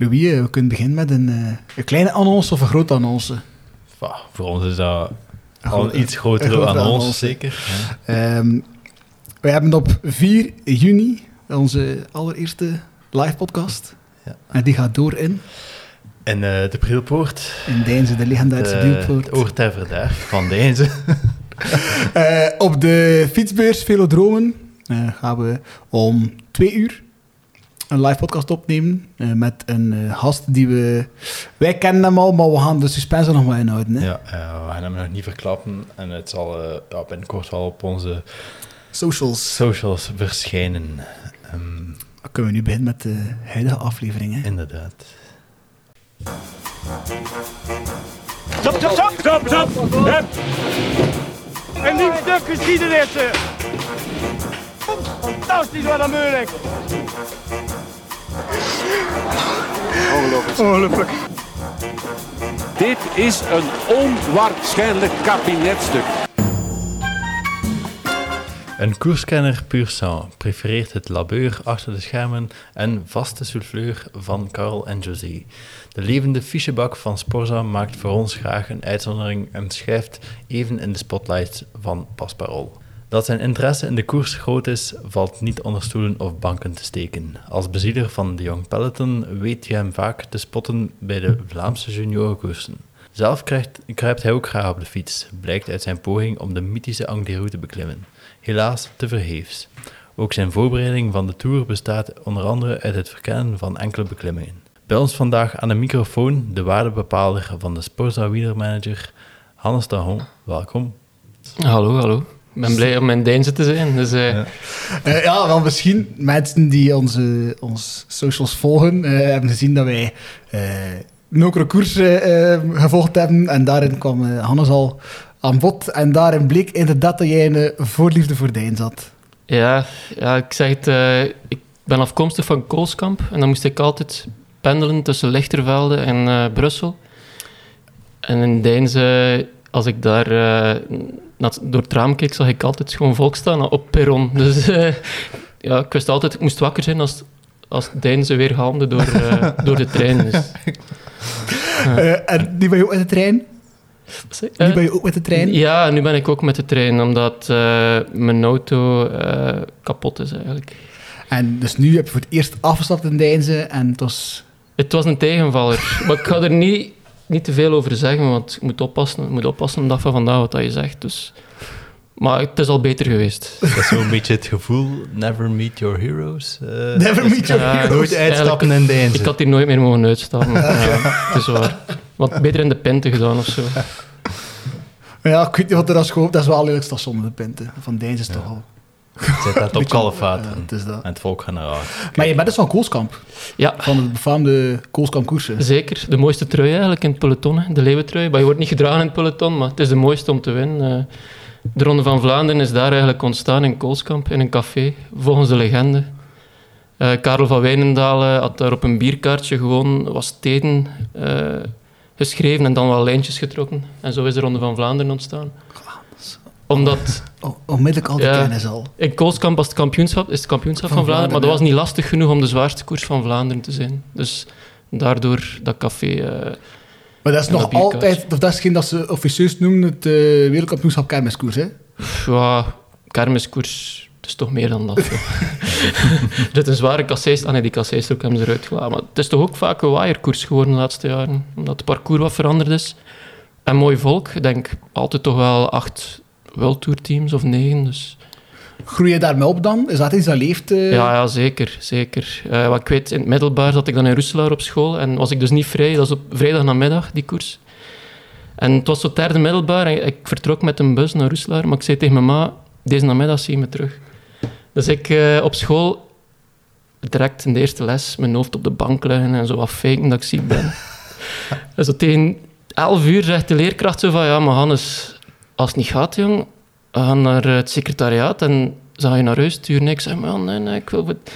Louis, eh, we kunnen beginnen met een, eh, een kleine annonce of een grote annonce. Bah, voor ons is dat Een al een iets grotere grote annonce, annonce. zeker. Ja. Ehm, wij hebben op 4 juni onze allereerste live podcast. Ja. En die gaat door in, En eh, de Prielpoort, in Deinze, de legendarische de, Bielpoort. het oor ter verderf van deze. Eh, op de fietsbeurs Velodromen gaan we om twee uur een live podcast opnemen eh, met een eh, gast die we... Wij kennen hem al, maar we gaan de suspense nog maar inhouden. Hè? Ja, eh, we gaan hem nog niet verklappen en het zal ja, binnenkort wel op onze Socials. socials verschijnen. Ehm, Dan kunnen we nu beginnen met de huidige aflevering. Hè? inderdaad. Stop, stop, stop! Stop, stop! Een nieuw stuk geschiedenis! Fantastisch, wat een moeilijk! Ongelooflijk. Dit is een onwaarschijnlijk kabinetstuk. Een koerskenner puur sang prefereert het labeur achter de schermen en vaste souffleur van Carl en José. De levende fichebak van Sporza maakt voor ons graag een uitzondering en schrijft even in de spotlight van Pasparol. Dat zijn interesse in de koers groot is, valt niet onder stoelen of banken te steken. Als bezieler van de Young Peloton weet je hem vaak te spotten bij de Vlaamse juniorenkoersen. Zelf krijgt, kruipt hij ook graag op de fiets, blijkt uit zijn poging om de mythische Angliru te beklimmen. Helaas te vergeefs. Ook zijn voorbereiding van de Tour bestaat onder andere uit het verkennen van enkele beklimmingen. Bij ons vandaag aan de microfoon de waardebepaalder van de Sporza Wielermanager, Hannes. Welkom. Hallo, hallo. Ik ben blij om in Deinze te zijn. Dus, eh, Ja. Eh, ja, wel misschien mensen die onze, ons socials volgen, eh, hebben gezien dat wij een ook koers gevolgd hebben. En daarin kwam Hannes al aan bod. En daarin bleek inderdaad dat jij een voorliefde voor Dijn zat. ja, ja, ik zeg het. ik ben afkomstig van Koolskamp. En dan moest ik altijd pendelen tussen Lichtervelde en Brussel. En in Deinze, als ik daar eh, door het raam keek, zag ik altijd gewoon volk staan op perron. Dus eh, ja, ik wist altijd, ik moest wakker zijn als, als Deinze weer galmde door, eh, door de trein. Dus, en nu ben je ook met de trein? Nu ben je ook met de trein? Ja, nu ben ik ook met de trein, omdat mijn auto kapot is eigenlijk. En dus nu heb je voor het eerst afgestapt in Deinze en het was... Het was een tegenvaller, maar ik ga er niet, niet te veel over zeggen, want je moet oppassen, je moet oppassen op de dag van vandaag wat dat je zegt. Dus. Maar het is al beter geweest. Dat is zo'n beetje het gevoel, never meet your heroes. eh, Never meet your Ja, heroes. Nooit uitstappen in. Ik had hier nooit meer mogen uitstappen. Ja, het is waar. Want beter in de pinte gedaan of zo. Ja, ik weet niet wat er als. Dat is wel lelijk station met de pinten. Van Deinze is toch al... Zit dat op kalfvaten. Ja, het is dat. En het volk gaan eraan. Maar je bent dus van Koolskamp. Ja, Van de befaamde Koolskamp koersen. zeker. De mooiste trui eigenlijk in het peloton, hè. de leeuwentrui. Maar je wordt niet gedragen in het peloton, maar het is de mooiste om te winnen. Eh, De Ronde van Vlaanderen is daar eigenlijk ontstaan in Koolskamp, in een café, volgens de legende. Eh, Karel van Wijnendalen had daar op een bierkaartje gewoon wat steden eh, geschreven en dan wel lijntjes getrokken. En zo is de Ronde van Vlaanderen ontstaan. Omdat Oh, onmiddellijk al die Ja. kennis al. in Koolskamp was het kampioenschap, is het kampioenschap Van van, Vlaanderen, maar dat was niet lastig genoeg om de zwaarste koers van Vlaanderen te zijn. Dus daardoor dat café... eh, Maar dat is nog altijd... Of dat is geen dat ze officieus noemen het eh, wereldkampioenschap kermiskoers, hè? ja, kermiskoers, het is toch meer dan dat. zo. er is een zware kasseis... Ah nee, die kasseis ook hebben ze eruit gelaten. Maar het is toch ook vaak een waaierkoers geworden de laatste jaren. Omdat het parcours wat veranderd is. En mooi volk. Ik denk altijd toch wel acht World Tour teams of negen, dus... Groei je daarmee op dan? Is dat iets dat leeft? eh? Ja, ja zeker. zeker. Eh, wat ik weet, in het middelbaar zat ik dan in Roeselaar op school en was ik dus niet vrij. Dat is op vrijdag namiddag, die koers. En het was zo derde middelbaar en ik vertrok met een bus naar Roeselaar, maar ik zei tegen mijn ma, deze namiddag zie je me terug. Dus ik eh, op school, direct in de eerste les, mijn hoofd op de bank leggen en zo wat faken dat ik ziek ben. en zo tegen elf uur zegt de leerkracht zo van, ja, maar Hannes, als het niet gaat, jong, we gaan naar het secretariaat en ze gaan je naar huis sturen. Ik zei, maar nee, nee, ik wil... wat-" Dan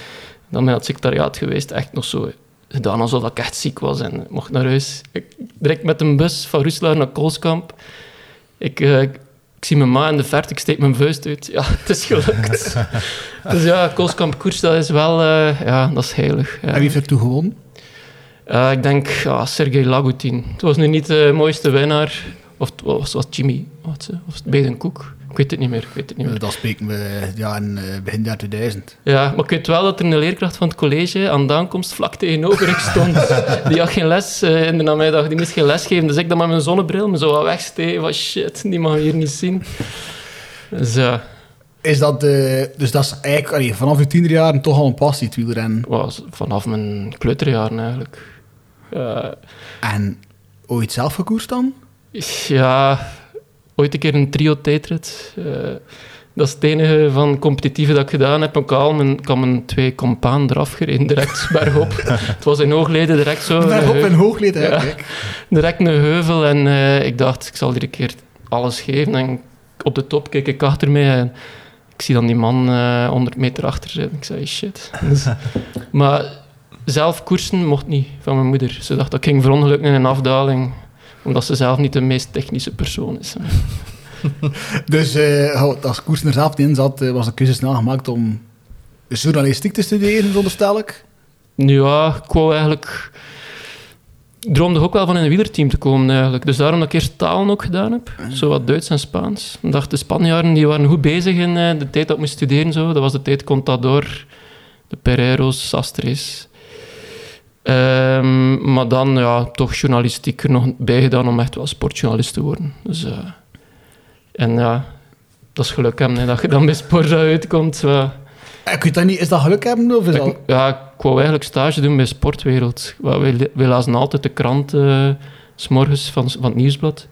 ben ik naar het secretariaat geweest, echt nog zo gedaan alsof ik echt ziek was en mocht naar huis. Ik direct met een bus van Rusland naar Koolskamp. Ik, eh, ik zie mijn ma in de verte, ik steek mijn vuist uit. Ja, het is gelukt. dus ja, Koolskamp koers, dat is wel... eh, ja, dat is heilig. Ja. En wie heeft er gewonnen? Eh, ik denk ja, Sergej Lagutin. Het was nu niet de mooiste winnaar. Of het was, Jimmy, wat, of het Baden Cook. Ik weet het niet meer. Ik weet het niet meer. Dat spreken we ja, in eh, begin jaar 2000. Ja, maar ik weet wel dat er een leerkracht van het college aan de aankomst vlak tegenover ik stond. Die had geen les eh, in de namiddag, die moest geen les geven. Dus ik dan met mijn zonnebril me zo wat wegsteken van shit, die mag hier niet zien. Dus ja, Is dat, eh, dus dat is eigenlijk allee, vanaf je tienerjaren toch al een passie, het wielrennen. was vanaf mijn kleuterjaren eigenlijk. Ja, En ooit zelf gekoerst dan? Ja, ooit een keer een trio tijdrit. Eh, dat is het enige van competitieve dat ik gedaan heb. Ik had mijn, ik had mijn twee compaan eraf gereden, direct bergop. Het was in Hoogleden direct zo. Een in hoogleden, Ja. kijk. direct een heuvel en eh, ik dacht, ik zal hier een keer alles geven. En op de top keek ik achter mij en ik zie dan die man eh 100 meter achter zitten. Ik zei, shit. Dus- maar zelf koersen mocht niet van mijn moeder. Ze dacht dat ik ging verongelukken in een afdaling, omdat ze zelf niet de meest technische persoon is. Dus eh, goed, als koers er zelf in zat, eh, was de keuze snel gemaakt om journalistiek te studeren, veronderstel ik. Ja, ik wou eigenlijk... Ik droomde ook wel van in een wielerteam te komen eigenlijk. Dus daarom dat ik eerst talen ook gedaan heb. Zo wat Duits en Spaans. Ik dacht, de Spanjaarden die waren goed bezig in eh, de tijd dat ik moest studeren. Zo. Dat was de tijd Contador, de Pereiros, Sastres. Ehm, maar dan ja, toch journalistiek er nog bij gedaan om echt wel sportjournalist te worden. Dus, eh, en ja, dat is geluk hebben, hè, dat je dan bij Sporza uitkomt. Eh, Ik weet dat niet, is dat geluk hebben of is dat... Ik, ja, ik wou eigenlijk stage doen bij Sportwereld. Wij, wij lazen altijd de krant eh, s s'morgens van, van het nieuwsblad.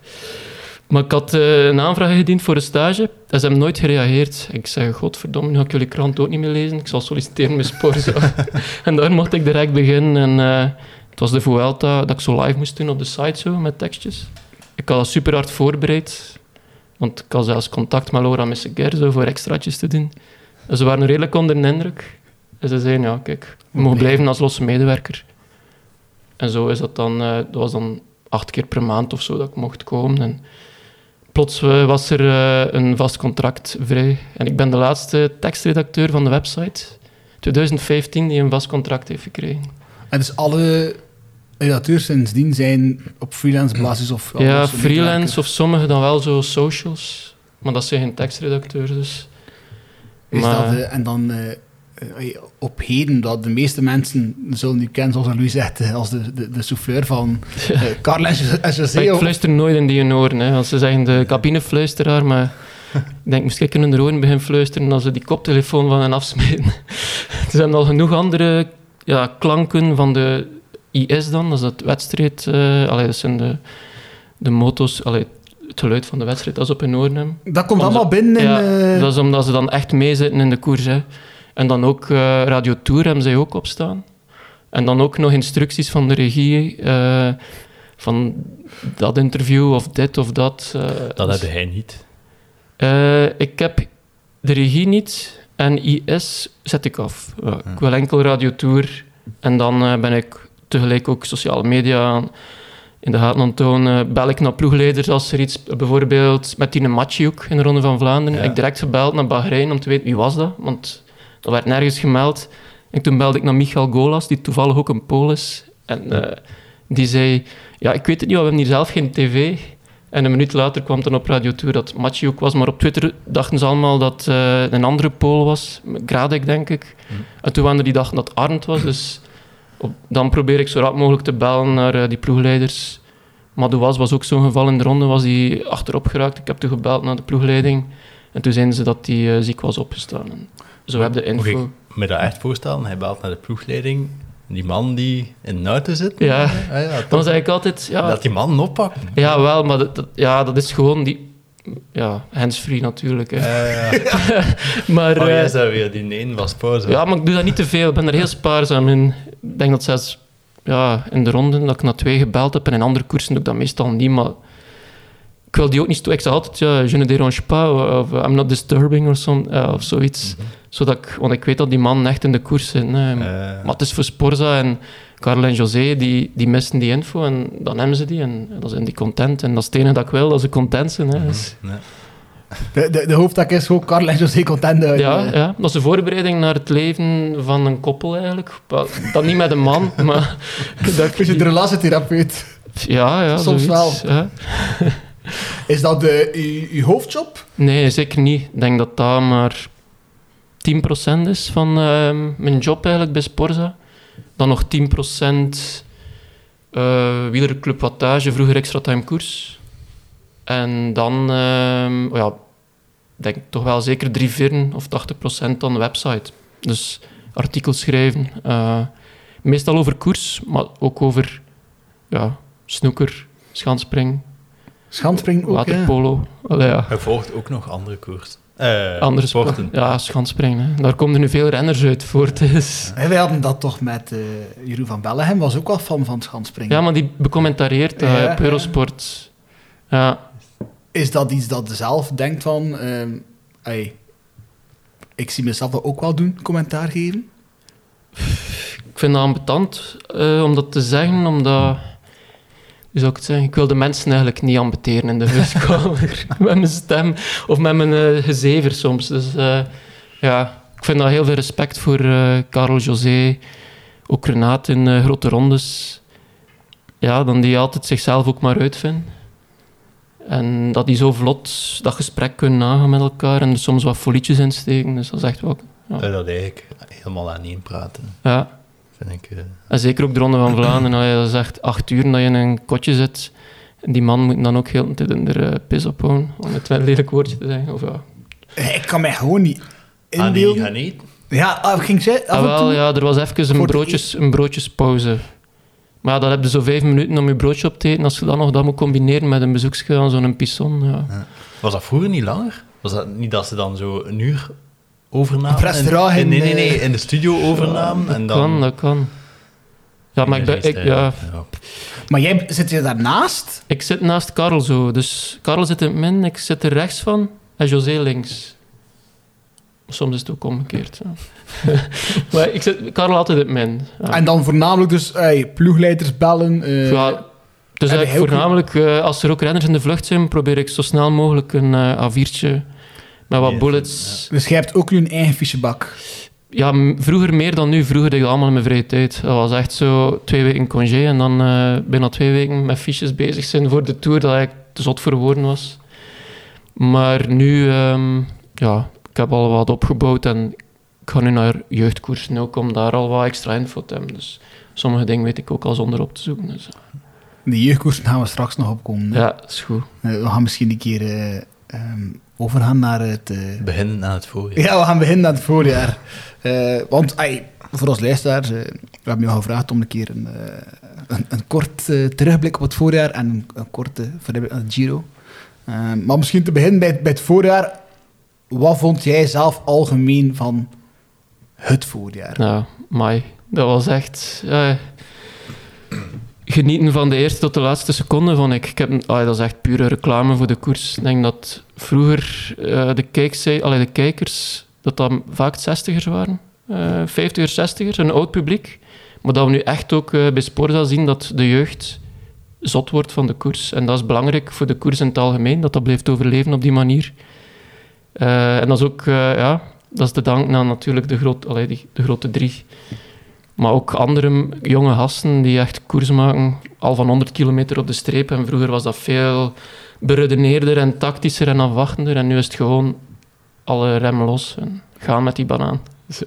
Maar ik had eh, een aanvraag gediend voor een stage en ze hebben nooit gereageerd. Ik zei, godverdomme, nu ga ik jullie krant ook niet meer lezen. Ik zal solliciteren bij Sport. en daar mocht ik direct beginnen. En, eh, het was de Vuelta dat ik zo live moest doen op de site zo, met tekstjes. Ik had dat super hard voorbereid. Want ik had zelfs contact met Laura Messeguer zo voor extraatjes te doen. En ze waren redelijk onder de indruk. En ze zeiden, ja, kijk, je mag blijven als losse medewerker. En zo is dat dan, eh, dat was dan acht keer per maand of zo dat ik mocht komen. En plots eh, was er eh, een vast contract vrij. En ik ben de laatste tekstredacteur van de website, 2015, die een vast contract heeft gekregen. En dus alle redacteurs sindsdien zijn op freelance basis of... ja, freelance of sommigen dan wel zo socials. Maar dat zijn geen tekstredacteurs, dus... Is maar- dat, en dan eh, op heden, dat de meeste mensen zullen nu kennen, zoals Louis zegt, eh, als de, de, de souffleur van eh Carl en Jo- en José. Ik fluister nooit in die oren. Hè. Als ze zeggen de cabinefluisteraar, maar ik denk, misschien kunnen de oren beginnen fluisteren als ze die koptelefoon van hen afsmeten. er zijn al genoeg andere ja, klanken van de IS dan, dat is het wedstrijd... eh allee, dat zijn de, de motos, allee, het geluid van de wedstrijd, dat is op hun oren. Dat komt Onze- allemaal binnen in... Ja, eh, dat is omdat ze dan echt meezitten in de koers. Hè. En dan ook eh, Radio Tour hebben zij ook op staan. En dan ook nog instructies van de regie eh, van dat interview of dit of dat. eh. Dat Dus, heb hij niet. ik heb de regie niet en IS zet ik af. Ja, Ik wil enkel Radio Tour en dan ben ik tegelijk ook sociale media in de gaten aan tonen. Bel ik naar ploegleiders als er iets, bijvoorbeeld met Tine Mathieu in de Ronde van Vlaanderen. Ja. Ik direct gebeld naar Bahrein om te weten wie was dat, want dat werd nergens gemeld. En toen belde ik naar Michael Golas, die toevallig ook een Pool is. En eh, die zei, ja, ik weet het niet, we hebben hier zelf geen tv. En een minuut later kwam dan op Radio Tour dat Mathieu was. Maar op Twitter dachten ze allemaal dat eh, een andere Pool was. Gradek, denk ik. En toen waren er die dachten dat Arndt was. Dus op- dan probeer ik zo rap mogelijk te bellen naar eh, die ploegleiders. Madouas was ook zo'n geval in de ronde, was die achterop geraakt. Ik heb toen gebeld naar de ploegleiding. En toen zeiden ze dat hij ziek was opgestaan. Zo heb de Moet info. ik me dat echt voorstellen? Hij belt naar de ploegleiding. Die man die in de auto zit. Ja. Ah, ja toch? Dan zei ik altijd... Ja, Dat die man oppakken. ja wel, maar dat, dat- ja, dat is gewoon die... Ja, hands-free natuurlijk. Hè. Eh, maar, oh, eh, jij zou weer die neen was pauze. Ja, maar ik doe dat niet te veel. Ik ben er heel spaarzaam in. Ik denk dat zelfs ja, in de ronde dat ik naar twee gebeld heb en in andere koersen doe ik dat meestal niet. Maar ik wil die ook niet... Ik zeg altijd, ja, je ne dérange pas, of I'm not disturbing of, some, ja, of zoiets. Zodat ik, want ik weet dat die man echt in de koers hè. Eh, Maar het is voor Sporza en Carl en José, die, die missen die info en dan hebben ze die en dan zijn die content. En dat is het enige dat ik wil, dat ze content zijn. Hè. Dus- nee. De, de, de hoofdtak is gewoon Carl en José content uit. Ja, ja, dat is de voorbereiding naar het leven van een koppel eigenlijk. Wel, Dan niet met een man, maar... Dat, Dus je de relatietherapeut. ja, ja, Soms zoiets, ja. Is dat de, uw, uw hoofdjob? Nee, zeker niet. Ik denk dat dat maar 10% is van ehm, mijn job eigenlijk bij Sporza. Dan nog 10% eh wielerclub wattage, vroeger extra time koers. En dan, ehm, oh ja, ik denk toch wel zeker drie vierde of 80% dan de website. Dus artikels schrijven. eh, meestal over koers, maar ook over ja, snoeker, schanspring, ook, ja. waterpolo. Allee, ja. Hij volgt ook nog andere koers. Eh, Andere sporten. Ja, schanspringen. Hè. Daar komen er nu veel renners uit voort. Dus. En wij hadden dat toch met eh Jeroen van Bellegem, was ook wel fan van het schandspringen. Ja, maar die becommentarieert Ja, op Eurosport. Ja, Is dat iets dat je zelf denkt van... ehm, ey, ik zie mezelf dat ook wel doen, commentaar geven? ik vind dat ambetant eh, om dat te zeggen, omdat... Zou ik het zeggen? Ik wil de mensen eigenlijk niet ambeteren in de huiskamer. met mijn stem of met mijn eh, gezever soms. Dus eh, ja, ik vind dat heel veel respect voor eh Karel José, ook Renate in grote rondes. Ja, dan die altijd zichzelf ook maar uitvinden. En dat die zo vlot dat gesprek kunnen aangaan met elkaar en er soms wat folietjes insteken. Dus dat is echt wel... Ja. Dat eigenlijk helemaal aan één praten, ja. Vind ik. eh. En zeker ook de Ronde van Vlaanderen, allee, dat is echt acht uur dat je in een kotje zit. En die man moet dan ook heel de tijd in de uh, pis ophouden, om het wel een lelijk woordje te zeggen. Of, ja. Eh, Ik kan mij gewoon niet Ah, nee, inbeelden. ga niet. Ja, ah, ging zij af Ah, en wel, toe... ja, er was even een, broodjes, een broodjespauze. Maar ja, dan heb je zo vijf minuten om je broodje op te eten. Als je dan nog dat moet combineren met een bezoekje aan zo'n pisson, ja. Was dat vroeger niet langer? Was dat niet dat ze dan zo een uur overnamen? Op restaurant En- in, nee, nee, nee, eh, in de studio overnamen. Dat en dan... kan, dat kan. Ja, maar ik, ben, ik, ja, Maar jij zit je daarnaast? ik zit naast Karel zo. Dus Karel zit in het midden, ik zit er rechts van en José links. Soms is het ook omgekeerd. Maar ik zit Karel altijd in het. Ja. En dan voornamelijk dus ey, ploegleiders bellen. eh, Ja, dus eigenlijk voornamelijk, eh, als er ook renners in de vlucht zijn, probeer ik zo snel mogelijk een eh A4'tje met wat bullets. Dus jij hebt ook nu een eigen fichebak. Ja, vroeger meer dan nu. Vroeger deed ik dat allemaal in mijn vrije tijd. Dat was echt zo twee weken congé en dan eh bijna twee weken met fiches bezig zijn voor de Tour, dat eigenlijk te zot voor woorden was. Maar nu, ehm, ja, ik heb al wat opgebouwd en ik ga nu naar jeugdkoersen ook om daar al wat extra info te hebben. Dus sommige dingen weet ik ook al zonder op te zoeken. Dus, Die jeugdkoersen gaan we straks nog opkomen. hè. ja, is goed. Eh, we gaan misschien een keer eh, overgaan naar het... eh, Beginnen aan het voorjaar. Ja, we gaan beginnen aan het voorjaar. Eh, want voor ons luisteraars, eh, we hebben jou gevraagd om een keer een, eh, een, een kort eh, terugblik op het voorjaar en een, een korte vooruitblik aan het Giro. Eh, maar misschien te beginnen bij, het- bij het voorjaar. Wat vond jij zelf algemeen van het voorjaar? Ja, mai. Dat was echt... genieten van de eerste tot de laatste seconde, vond ik. heb, ah, dat is echt pure reclame voor de koers. Ik denk dat vroeger eh, de, kijkzij, allee, de kijkers, dat dat vaak 60ers waren. eh 50ers, 60ers, een oud publiek. Maar dat we nu echt ook eh, bij Sporza zien dat de jeugd zot wordt van de koers. En dat is belangrijk voor de koers in het algemeen, dat dat blijft overleven op die manier. En dat is ook, ja, dat is de dank aan natuurlijk de, groot, allee, de grote drie. Maar ook andere jonge gasten die echt koers maken, al van 100 kilometer op de streep. En vroeger was dat veel beredeneerder en tactischer en afwachtender. En nu is het gewoon alle remmen los en gaan met die banaan.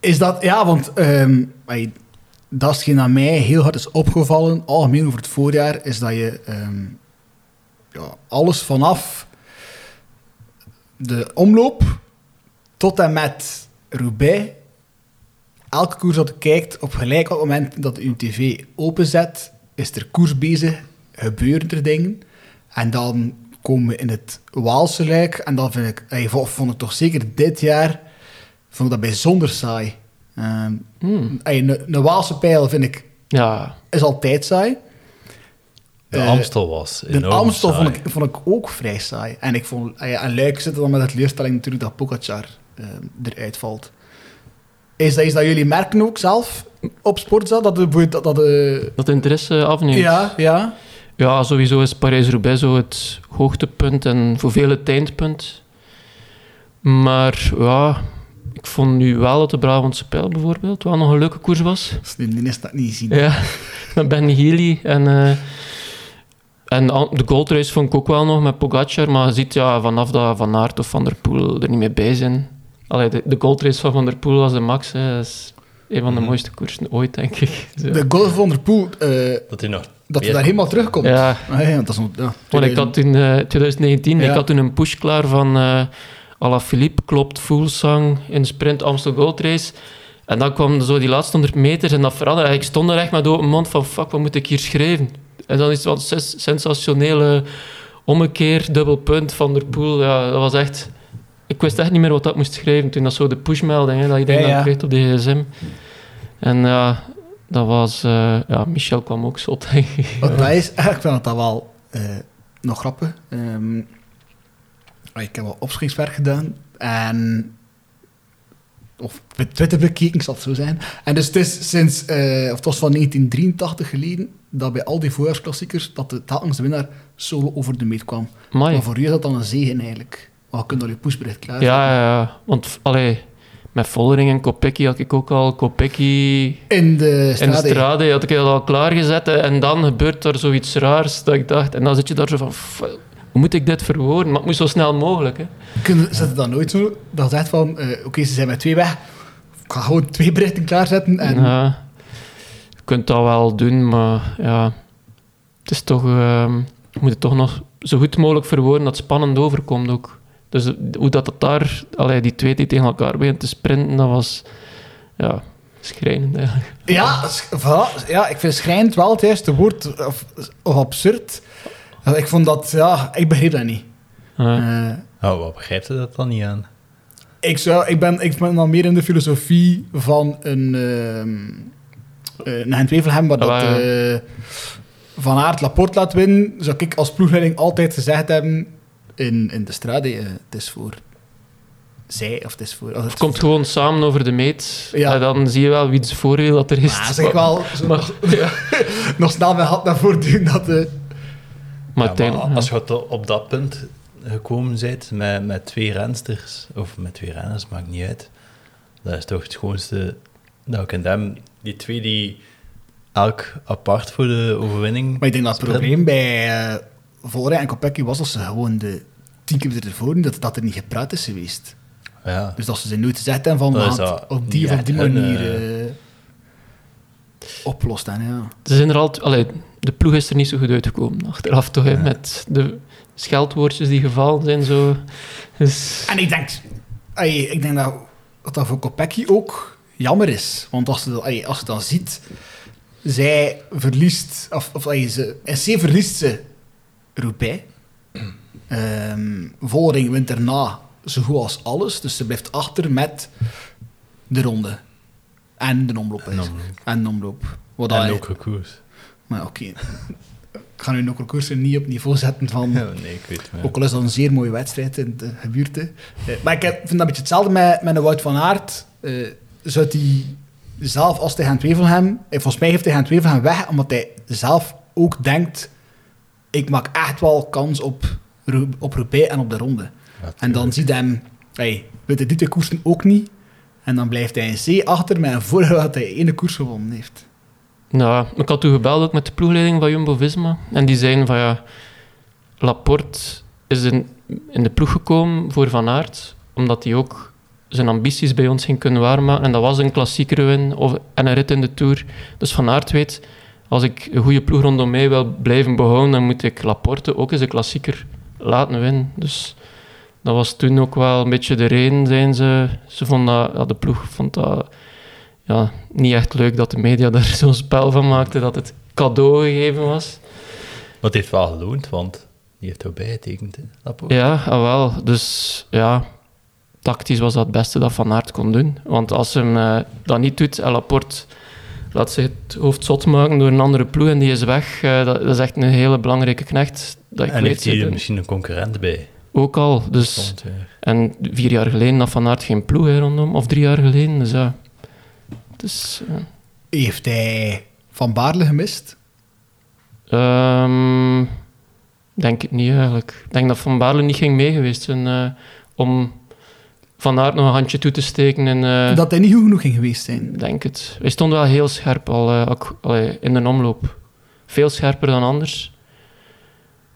Is dat, ja, want ey, dat is mij heel hard is opgevallen, algemeen over het voorjaar, is dat je ehm, ja, alles vanaf de omloop tot en met Roubaix, elke koers dat je kijkt, op gelijk op het moment dat je tv openzet, is er koers bezig, gebeuren er dingen. En dan komen we in het Waalse luik, en dan vind ik, ey, vond, ik toch zeker dit jaar, vond ik dat bijzonder saai. Ehm, Hmm. ey, Een Waalse pijl vind ik, Ja, is altijd saai. De Eh, Amstel was De Amstel saai. vond ik, vond ik ook vrij saai. En ik vond, en Luik zitten dan met het leerstelling natuurlijk dat Pogacar eh, eruit valt. Is dat iets dat jullie merken ook zelf op Sportza? Dat de, dat, dat de, dat de interesse afneemt. ja, ja. Ja, sowieso is Parijs-Roubaix zo het hoogtepunt en voor velen het eindpunt. Maar ja, ik vond nu wel dat de Brabantse Pijl bijvoorbeeld wel nog een leuke koers was. Die die is dat niet zien. Ja, met Ben Healy en... eh, en de goldrace vond ik ook wel nog met Pogacar, maar je ziet ja, vanaf dat Van Aert of Van der Poel er niet meer bij zijn. Allee, de, de goldrace van Van der Poel was de max. Hè. Dat is een van de mooiste koersen ooit, denk ik. Zo. De goal van der Poel, eh, Dat hij nog... dat hij daar helemaal terugkomt. Ja, Ah, ja, dat is nog... Ja, want ik had toen eh 2019 Ja. ik had toen een push klaar van eh Alaphilippe, klopt, Fuglsang in sprint Amstel Gold Race. En dan kwam zo die laatste 100 meters en dat veranderde. Ik stond er echt met open mond van, fuck, wat moet ik hier schrijven? En dan is het wel een sens- sensationele ommekeer, dubbel punt van der Poel. Ja, dat was echt... Ik wist echt niet meer wat dat moest schrijven toen dat zo de pushmelding, hè, dat je Ja, dan ja. kreeg op de gsm. En ja, dat was... eh, ja, Michel kwam ook zot. Want dat is, ik vind dat wel eh, nog grappig. Ehm, ik heb wel opschriftwerk gedaan en of met Twitter bekeken, zal het zo zijn. En dus het is sinds, eh, of het was van 1983 geleden, dat bij al die voorjaarsklassiekers, dat de telkens de winnaar solo over de meet kwam. Amai. Maar voor u is dat dan een zegen eigenlijk. Maar je kunt al je pushbericht klaar Ja, ja, ja. Want allee, met Vollering en Kopecky had ik ook al Kopecky In de in de strade. strade had ik al klaargezet. En dan gebeurt er zoiets raars dat ik dacht... En dan zit je daar zo van... "F- Hoe moet ik dit verwoorden? Maar het moet zo snel mogelijk. Hè. Kun je dan nooit zo, dat zegt van, eh, oké, ze zijn met twee weg. Ik ga gewoon twee berichten klaarzetten en... Ja, je kunt dat wel doen, maar ja... Het is toch... ehm, je moet het toch nog zo goed mogelijk verwoorden dat het spannend overkomt ook. Dus hoe dat het daar... Allee, die twee die tegen elkaar beginnen te sprinten, dat was... Ja, schrijnend eigenlijk. Ja, voilà. ja, ik vind schrijnend wel het juiste woord, of, of absurd. Ja, Ik vond dat, ja, ik begreep dat niet. Ja. Eh, Oh, wat begrijpt je dat dan niet aan? ik, zou, ik, ben, ik ben dan meer in de filosofie van een, ehm eh, een waar dat Ah, eh, Van Aert Laporte laat winnen, zou ik als ploegleiding altijd gezegd hebben in, in de strade, eh, het is voor zij, of het is voor... Het komt gewoon samen over de meet. Ja. En dan zie je wel wie het voordeel dat er is. Maar zeg ik wel, zo Maar, nog, ja. nog snel mijn hand naar voren duwen dat... eh, Maar Ja, maar als je tot op dat punt gekomen bent met, met twee rensters, of met twee renners, maakt niet uit. Dat is toch het schoonste dat ik in hem, die twee die elk apart voor de overwinning. Maar ik denk dat het probleem bij uh, Volrij en Kopecky was dat ze gewoon de tien keer ervoor dat, dat er niet gepraat is geweest. Ja. Dus dat ze ze nooit gezegd hebben van Dat dat op die of die hun, manier eh, eh, oplost. Dan, ja. Ze zijn er altijd... Allee, de ploeg is er niet zo goed uitgekomen achteraf toch, met de scheldwoordjes die gevallen zijn. Zo. Dus, En ik denk, ey, ik denk dat, dat dat voor Kopecky ook jammer is. Want als je, ey, als je dan ziet, zij verliest, of, of ze, en ze verliest ze Roubaix. Ehm Vollering wint erna zo goed als alles. Dus ze blijft achter met de ronde. En de omloop. En de omloop. Wat En ook koers. Maar oké. Ik ga nu nog een koers niet op niveau zetten van... Ja, nee, ik weet het. Ook al is dat een zeer mooie wedstrijd in de gebuurte. Eh, maar ik heb- vind dat een beetje hetzelfde met, met een Wout van Aert. Eh zou hij zelf, als hij Gent Wevelgem... eh, Volgens mij heeft hij Gent Wevelgem weg, omdat hij zelf ook denkt... Ik maak echt wel kans op, op Roubaix en op de ronde. Ja, En dan ziet hij hem... Hey, weet hij die twee koersen ook niet. En dan blijft hij in C achter met een voordeel dat hij ene koers gewonnen heeft. nou, ik had toen gebeld ook met de ploegleiding van Jumbo-Visma. En die zeiden van ja... Laporte is in, in de ploeg gekomen voor Van Aert. Omdat hij ook zijn ambities bij ons ging kunnen waarmaken. En dat was een klassieker win of, en een rit in de Tour. Dus Van Aert weet... Als ik een goede ploeg rondom mij wil blijven behouden, dan moet ik Laporte ook eens een klassieker laten winnen. Dus dat was toen ook wel een beetje de reden, zijn ze. Ze vonden dat, ja, de ploeg vond dat ja, niet echt leuk dat de media daar zo'n spel van maakte, dat het cadeau gegeven was. Maar het heeft wel geloond, want die heeft erbij getekend, hè, Laporte. Ja, ah, wel. Dus ja, tactisch was dat het beste dat Van Aert kon doen. Want als hem eh, dat niet doet en Laporte laat zich het hoofd zot maken door een andere ploeg en die is weg, eh, dat, dat is echt een hele belangrijke knecht. Dat ik En weet heeft hij er zitten. misschien een concurrent bij? Ook al. Dus, en vier jaar geleden had Van Aert geen ploeg hè, rondom, of drie jaar geleden. Dus ja, eh, Heeft hij Van Baarle gemist? Ehm, denk het niet eigenlijk. Ik denk dat Van Baarle niet ging mee geweest zijn eh, om Van Aert nog een handje toe te steken. En, eh, Dat hij niet goed genoeg ging geweest zijn. Denk het. Hij stond wel heel scherp al eh, ook, allee, in de omloop. Veel scherper dan anders.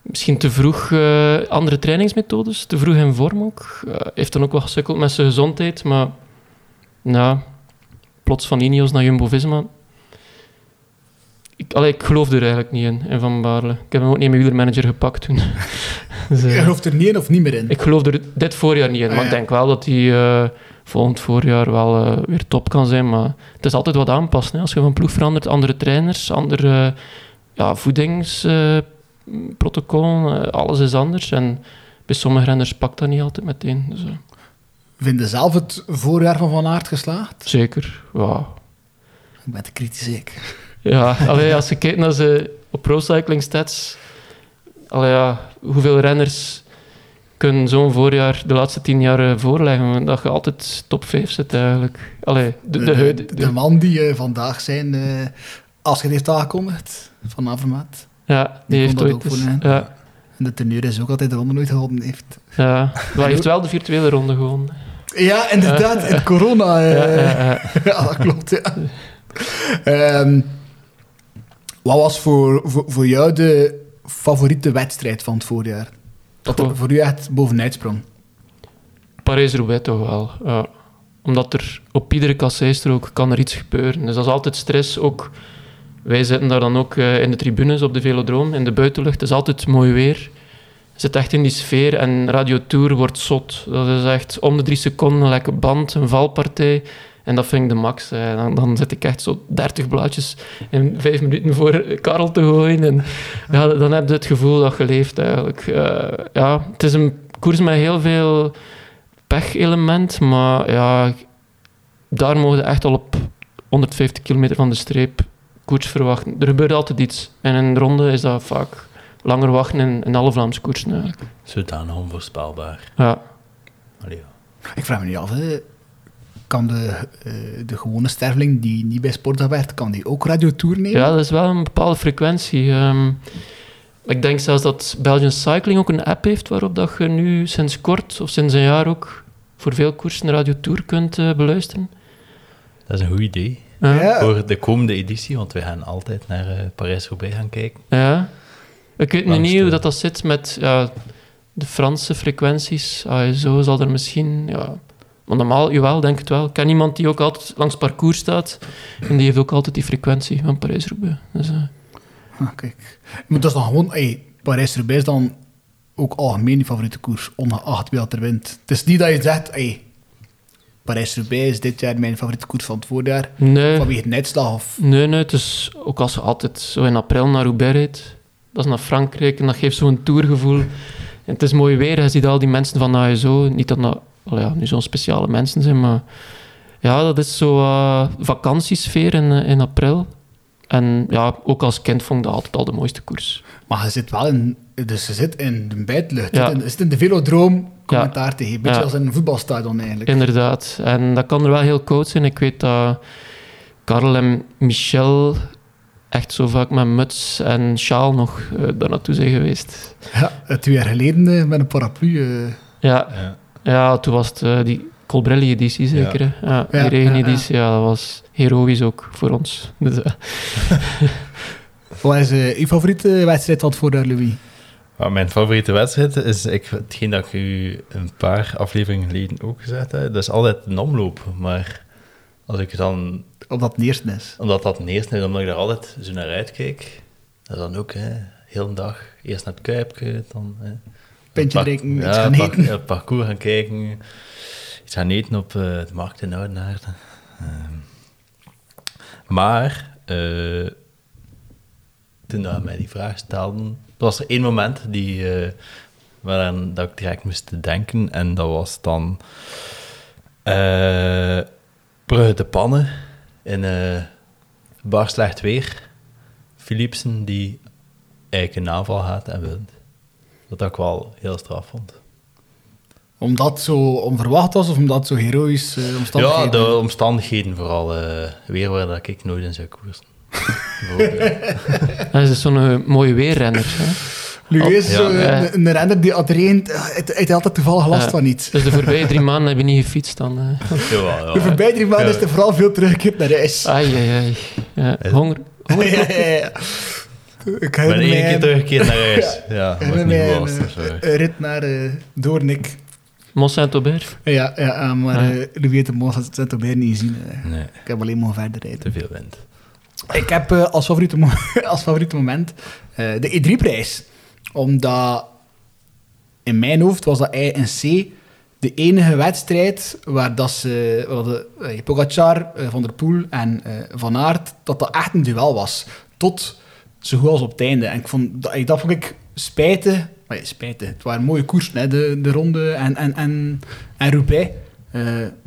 Misschien te vroeg eh, andere trainingsmethodes, te vroeg in vorm ook. Heeft dan ook wel gesukkeld met zijn gezondheid, maar ja, plots van Ineos naar Jumbo-Visma. Ik, allee, ik geloof er eigenlijk niet in, in Van Baarle. Ik heb hem ook niet mijn wielermanager gepakt toen. Dus, eh, Je gelooft er niet in of niet meer in? ik geloof er dit voorjaar niet in, Ah, maar ik denk wel dat hij eh, volgend voorjaar wel eh, weer top kan zijn. Maar het is altijd wat aanpassen. Hè. Als je van ploeg verandert, andere trainers, andere ja, voedingsprotocollen, eh, alles is anders. En bij sommige renners pakt dat niet altijd meteen. Dus, Vind je zelf het voorjaar van Van Aert geslaagd? zeker, ja. Ik ben te kritisch, ik. Ja, allee, als je kijkt naar ze op Pro Cycling Stats, allee, ja, hoeveel renners kunnen zo'n voorjaar de laatste tien jaar eh, voorleggen? Dat je altijd top 5 zit eigenlijk. Allee, de, de, de, huid- de, de- man die eh, vandaag zijn, eh, als je heeft aangekondigd, van Avermaat. ja, die heeft ooit ook eens- voor, hè? ja, En de teneur is ook altijd de ronde nooit gewonnen heeft. ja. Maar hij heeft wel de virtuele ronde gewonnen. Ja, inderdaad, in corona. Ja, ja, ja. ja, dat klopt, ja. Ehm, wat was voor, voor, voor jou de favoriete wedstrijd van het voorjaar? Dat er voor u echt bovenuit sprong? Parijs-Roubaix toch wel. Ja. Omdat er op iedere kasseistrook kan er iets gebeuren. Dus dat is altijd stress. Ook, wij zitten daar dan ook eh, in de tribunes op de velodroom, in de buitenlucht. Het is altijd mooi weer. Je zit echt in die sfeer en Radio Tour wordt zot. Dat is echt om de drie seconden een lekke band, een valpartij. En dat vind ik de max. Dan, dan zit ik echt zo 30 blaadjes in vijf minuten voor Karel te gooien. En ja, dan heb je het gevoel dat je leeft eigenlijk. Eh, ja, het is een koers met heel veel pech-element, maar ja, daar mogen je echt al op 150 kilometer van de streep koers verwachten. Er gebeurt altijd iets. En in een ronde is dat vaak langer wachten in, in alle Vlaamse koersen eigenlijk. Zodanig onvoorspelbaar. Ja. Allee, ja. Ik vraag me niet af, hè. Kan de, eh, de gewone sterveling die niet bij Sportdag werkt, kan die ook Radio Tour nemen? ja, dat is wel een bepaalde frequentie. Ehm, ik denk zelfs dat Belgian Cycling ook een app heeft waarop dat je nu sinds kort, of sinds een jaar ook, voor veel koersen Radio Tour kunt eh, beluisteren. Dat is een goed idee. Ja. Voor de komende editie, want we gaan altijd naar eh, Parijs-Roubaix gaan kijken. Ja. Ik weet Langs niet de- hoe dat, dat zit met ja, de Franse frequenties. Ah, zo zal er misschien... Ja. Maar normaal, jawel, denk het wel. Ik ken iemand die ook altijd langs parcours staat. En die heeft ook altijd die frequentie van Parijs-Roubaix. Dus, eh, Ah, kijk. Maar dat is dan gewoon... Hey, Parijs-Roubaix is dan ook algemeen je favoriete koers, ongeacht wie dat er wint. Het is niet dat je zegt... Hey, Parijs-Roubaix is dit jaar mijn favoriete koers van het voorjaar. nee, Vanwege een uitslag of... nee, nee. Het is ook als je altijd zo in april naar Roubaix rijdt. Dat is naar Frankrijk en dat geeft zo'n tourgevoel. En het is mooi weer. Je ziet al die mensen van ASO. Niet dat dat ja, nu zo'n speciale mensen zijn, maar... Ja, dat is zo eh, vakantiesfeer in, eh, in april. En ja, ook als kind vond ik dat altijd al de mooiste koers. Maar je zit wel in... Dus je zit in de buitenlucht. Ja. Je zit in- de velodroom commentaar te geven. Beetje Ja. als in een voetbalstadion eigenlijk. Inderdaad. En dat kan er wel heel koud zijn. Ik weet dat Karel en Michel echt zo vaak met muts en sjaal nog eh, daar naartoe zijn geweest. Ja, twee jaar geleden met een paraplu. Ja, Ja. Ja toen was het eh, die Colbrelli-editie zeker. hè? Ja, die Ja, regeneditie, ja, dat was heroïsch ook voor ons. Dus, eh, Wat is eh, uw favoriete wedstrijd het voorjaar, Louis? Mijn favoriete wedstrijd is ik, hetgeen dat ik u een paar afleveringen geleden ook gezegd heb. Dat is altijd een omloop. Maar als ik dan, Omdat het eerste is. omdat dat een eerste is, omdat ik daar altijd zo naar uitkijk, dat is dan ook hè, heel de dag eerst naar het kuipje, dan hè, Pintje drinken, iets ja, gaan par- eten. ja, het parcours gaan kijken, iets gaan eten op eh, de markt in Oudenaarde. Ehm, maar eh, toen dat mij die vraag stelden, was er één moment die, eh, waaraan dat ik direct moest denken. En dat was dan eh Brugge de Pannen in eh bar slecht weer. Philipsen die eigenlijk een aanval gaat en wint. Wat ik wel heel straf vond. Omdat het zo onverwacht was of omdat het zo heroïs Ja, omstandigheden... de omstandigheden vooral. eh weer waar dat ik nooit in zou koersen. Hij is zo'n eh, mooie weerrenner. Hè? Louis is ja. Ja. een, een renner die adreen... Het heeft altijd toevallig last Ja. van iets. Dus de voorbije drie maanden heb je niet gefietst dan. eh. Jawel, De ja. voorbije drie maanden Ja. is er vooral veel teruggekeerd naar huis. Ai, ai, ai. Ja, honger. Ja, ja, ja. Ik ben één keer een- teruggekeerd naar huis. Ja, ik niet een, dus, eh. een rit naar eh, Doornik. Mont Saint-Aubert. Ja, ja eh, maar Ja. Louis heeft de het weer niet gezien. Nee, Ik heb alleen maar verder rijden. te veel wind. Ik heb eh, als, favoriete als favoriete moment eh, de E3-prijs. Omdat in mijn hoofd was dat INC de enige wedstrijd waar dat ze, waar de, Pogacar, Van der Poel en Van Aert, dat dat echt een duel was. Tot zo goed als op het einde. En ik vond, dat, ik- dat vond ik spijtig. Maar ja. Het waren mooie koersen, hè, de, de ronde en, en, en, en Roubaix. Eh,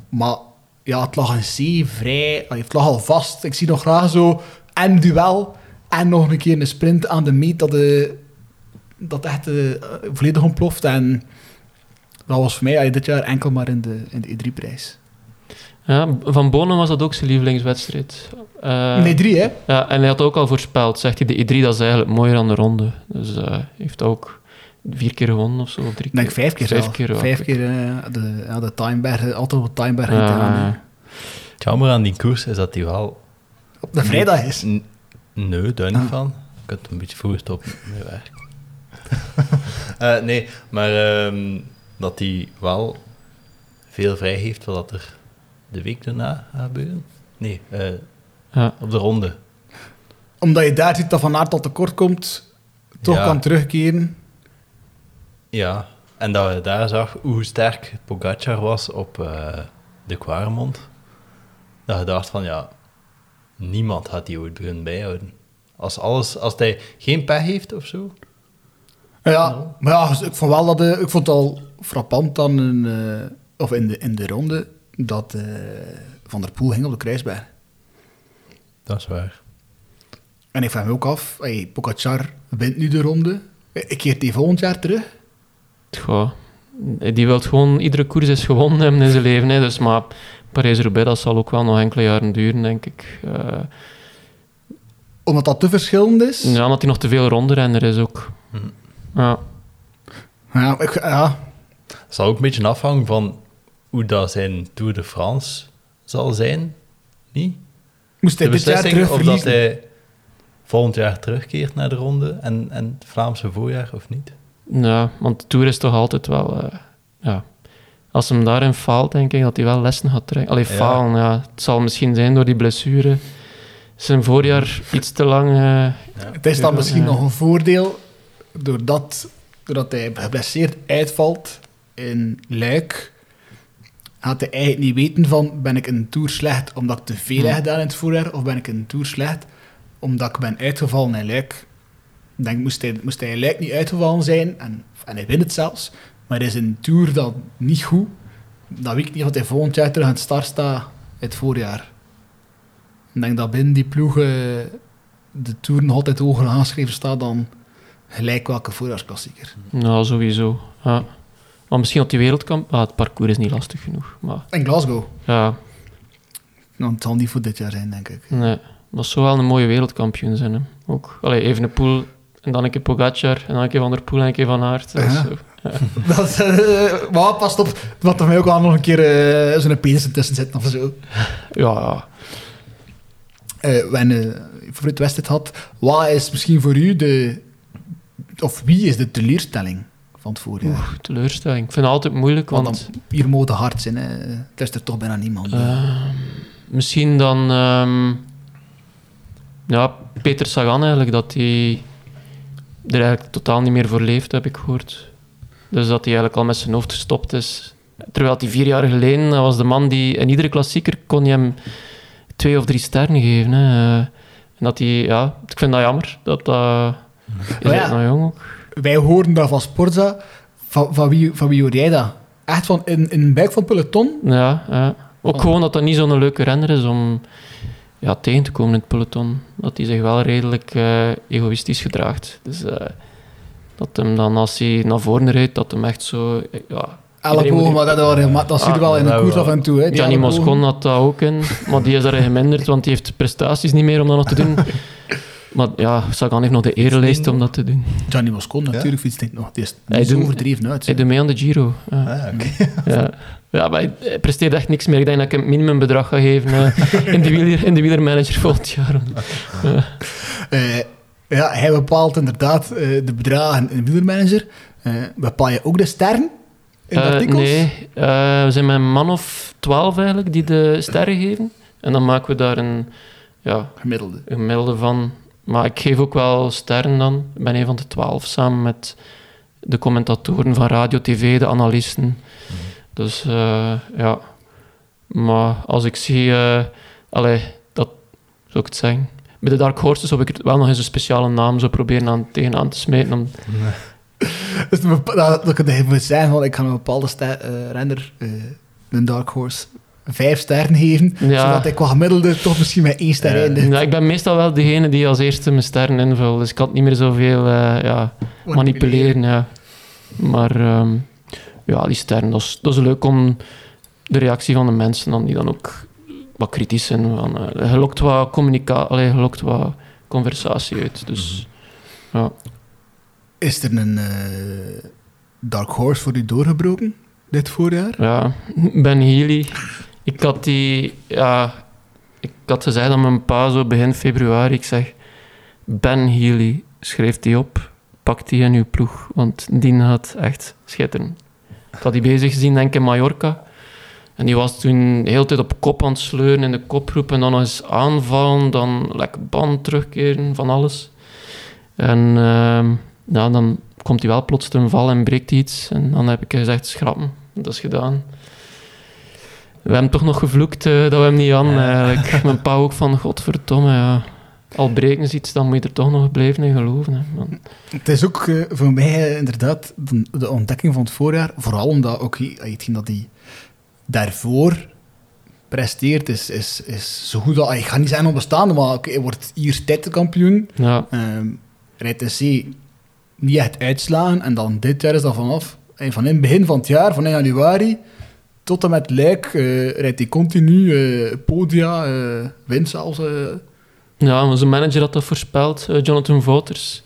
maar ja, het lag een zee vrij. Het lag al vast. Ik zie nog graag zo en duel en nog een keer een sprint aan de meet dat, de, dat echt eh, volledig ontploft. En dat was voor mij dit jaar enkel maar in de, in de E3-prijs. Ja, Van Bonen was dat ook zijn lievelingswedstrijd. Eh, nee, drie hè? Ja, en hij had ook al voorspeld, zegt hij, de E3 dat is eigenlijk mooier dan de ronde. Dus eh, hij heeft ook vier keer gewonnen of zo, of drie Ik denk keer. vijf keer Vijf keer. Vijf keer eh, de, ja, de Timeberg, altijd op Timeberg Ja, gedaan, hè. ja. Het jammer aan die koers is dat die wel... Op de vrijdag is. Nee, daar niet Ah. van. Je kunt een beetje vroeg stoppen met werk. Eh, nee, maar ehm, dat hij wel veel vrij heeft wat er de week daarna gaat gebeuren. Nee, eh, Ja. op de ronde. Omdat je daar ziet dat Van Aert tot tekort komt, toch Ja. kan terugkeren. Ja, en dat je daar zag hoe sterk Pogacar was op eh, de Quaremont. Dat je dacht van, ja, niemand had die ooit beginnen bijhouden. Als, alles, als hij geen pech heeft of zo. Ja, maar ja, ik vond wel dat ik vond het al frappant dan in, eh, of in, de, in de ronde dat eh, Van der Poel ging op de kruisberg. Dat is waar. En ik vraag me ook af, hey, Pogacar wint nu de ronde. Ik keert die volgend jaar terug. Goh, die wil gewoon iedere koers is gewonnen hebben in zijn leven. Hè. Dus, maar Parijs-Roubaix, dat zal ook wel nog enkele jaren duren, denk ik. Eh, Omdat dat te verschillend is. ja, omdat hij nog te veel ronderenner is ook. Hm. Ja. Ja, ik, ja, Het zal ook een beetje afhangen van hoe dat zijn Tour de France zal zijn. Niet? Moest hij De dit jaar terug of dat hij volgend jaar terugkeert naar de ronde en, en het Vlaamse voorjaar of niet. ja, want de Tour is toch altijd wel... eh, ja. Als hem daarin faalt, denk ik dat hij wel lessen gaat trekken. Allee, Ja. falen, ja. Het zal misschien zijn door die blessure. Zijn voorjaar iets te lang... eh, Het is dan misschien ja. nog een voordeel, doordat, doordat hij geblesseerd uitvalt in Luik, gaat hij eigenlijk niet weten van, ben ik een Tour slecht omdat ik te veel heb gedaan in het voorjaar, of ben ik een Tour slecht omdat ik ben uitgevallen in Luik. Ik denk, moest hij, moest hij in Luik niet uitgevallen zijn, en, en hij wint het zelfs, maar hij is een Tour dan niet goed, dan weet ik niet of hij volgend jaar terug aan het start staat, het voorjaar. Ik denk dat binnen die ploegen de Tour nog altijd hoger aangeschreven staat dan gelijk welke voorjaarsklassieker. nou, sowieso. Ja. Maar misschien op die wereldkamp... Ah, het parcours is niet lastig genoeg. Maar En Glasgow. ja, Nou, het zal niet voor dit jaar zijn, denk ik. nee. Dat zou wel een mooie wereldkampioen zijn. Hè. Ook. Allee, even een pool en dan een keer Pogacar en dan een keer Van der Poel en een keer Van Aert. Dat Ja. eh, maar past op, wat er mij ook al nog een keer eh, zo'n Petersen tussen zitten of zo. Ja, ja. Eh uh, favoriete wedstrijd had. Wat is misschien voor u de... Of wie is de teleurstelling van het voorjaar? Oeh, teleurstelling. Ik vind het altijd moeilijk, Want want... dan, mode hard zijn, hè. Is er toch bijna niemand. eh, misschien dan... ehm, ja, Peter Sagan eigenlijk, dat hij er eigenlijk totaal niet meer voor leeft, heb ik gehoord. Dus dat hij eigenlijk al met zijn hoofd gestopt is. Terwijl hij vier jaar geleden, dat was de man die... In iedere klassieker kon je hem twee of drie sterren geven. Hè. Eh, En dat hij... Ja, ik vind dat jammer. Dat dat... Is Oh ja. nog jong ook? Wij hoorden dat van Sporza. Van, van, wie, van wie hoorde jij dat? Echt van in, in een buik van peloton? Ja, ja. Ook Oh. gewoon dat dat niet zo'n leuke renner is om ja, tegen te komen in het peloton. Dat hij zich wel redelijk eh, egoïstisch gedraagt. Dus eh, dat hem dan als hij naar voren rijdt, dat hem echt zo... eh, Ja, Ellebogen, maar dat, regelmatig- dat zie je Ah, wel in de koers af en toe. Hè, die Gianni ellebogen. Moscon had dat ook in, maar die is daarin geminderd, want die heeft prestaties niet meer om dat nog te doen. Maar ja, Sagan heeft nog de erelijst om dat te doen. Gianni Moscon natuurlijk fietst dit nog. Het is zo doet- overdreven uit. Hij doet mee aan de Giro. Ja. Ah, oké. Ja. ja, maar hij presteert echt niks meer. Ik denk dat ik hem het minimumbedrag ga geven eh, in, de wieler, in de wielermanager volgend jaar. Eh, ja, hij bepaalt inderdaad eh, de bedragen in de wielermanager. Eh, bepaal je ook de sterren in de artikels? nee, eh, we zijn met een man of twaalf eigenlijk die de sterren geven. En dan maken we daar een, ja, Gemiddelde. een gemiddelde van. Maar ik geef ook wel sterren dan. Ik ben een van de twaalf, samen met de commentatoren van radio, tv, de analisten. Dus eh, ja. Maar als ik zie... eh allee, dat zou ik het zeggen. Bij de Dark Horses heb ik wel nog eens een speciale naam zo proberen aan, tegenaan te smeten. Om, Dus een bepa- dat, zeggen, want ik ga een bepaalde ster, eh, renner, eh, een Dark Horse, vijf sterren geven, Ja. zodat ik wat gemiddelde toch misschien met één ster eindig. ja, ik ben meestal wel degene die als eerste mijn sterren invult. Dus ik kan het niet meer zoveel eh, ja, manipuleren. Ja. Maar ehm, ja, die sterren, dat is, dat is leuk om de reactie van de mensen dan, die dan ook wat kritisch zijn. Van, eh, je lokt wat communicatie, je lokt wat conversatie uit. Dus ja. Is er een eh, Dark Horse voor u doorgebroken dit voorjaar? Ja, Ben Healy. Ik had die... Ja, ik had gezegd aan mijn pa zo begin februari. Ik zeg... Ben Healy, schreef die op. Pak die in uw ploeg. Want die gaat echt schitteren. Ik had die bezig gezien, denk ik, in Mallorca. En die was toen de hele tijd op kop aan het sleuren in de kopgroep. En dan nog eens aanvallen, dan lekker band terugkeren, van alles. En ehm, ja, dan komt hij wel plots ten val en breekt iets. En dan heb ik gezegd, schrappen. Dat is gedaan. We hebben toch nog gevloekt eh, dat we hem niet hadden, eigenlijk. Mijn pa ook van, godverdomme, ja. Al breken ze iets, dan moet je er toch nog blijven in geloven. Hè, man. Het is ook eh, voor mij eh, inderdaad de, de ontdekking van het voorjaar, vooral omdat ook hij- hetgeen dat hij daarvoor presteert, is, is, is zo goed dat, ik ga niet zeggen onbestaande, maar oké, hij wordt hier tijdkampioen. Ja, Ehm rijdt in C niet echt uitslaan. En dan dit jaar is dat vanaf. En van in het begin van het jaar, van in januari tot en met Luik, eh, rijdt hij continu eh, podia, eh wint zelfs. ja onze manager had dat voorspeld, Jonathan Voters.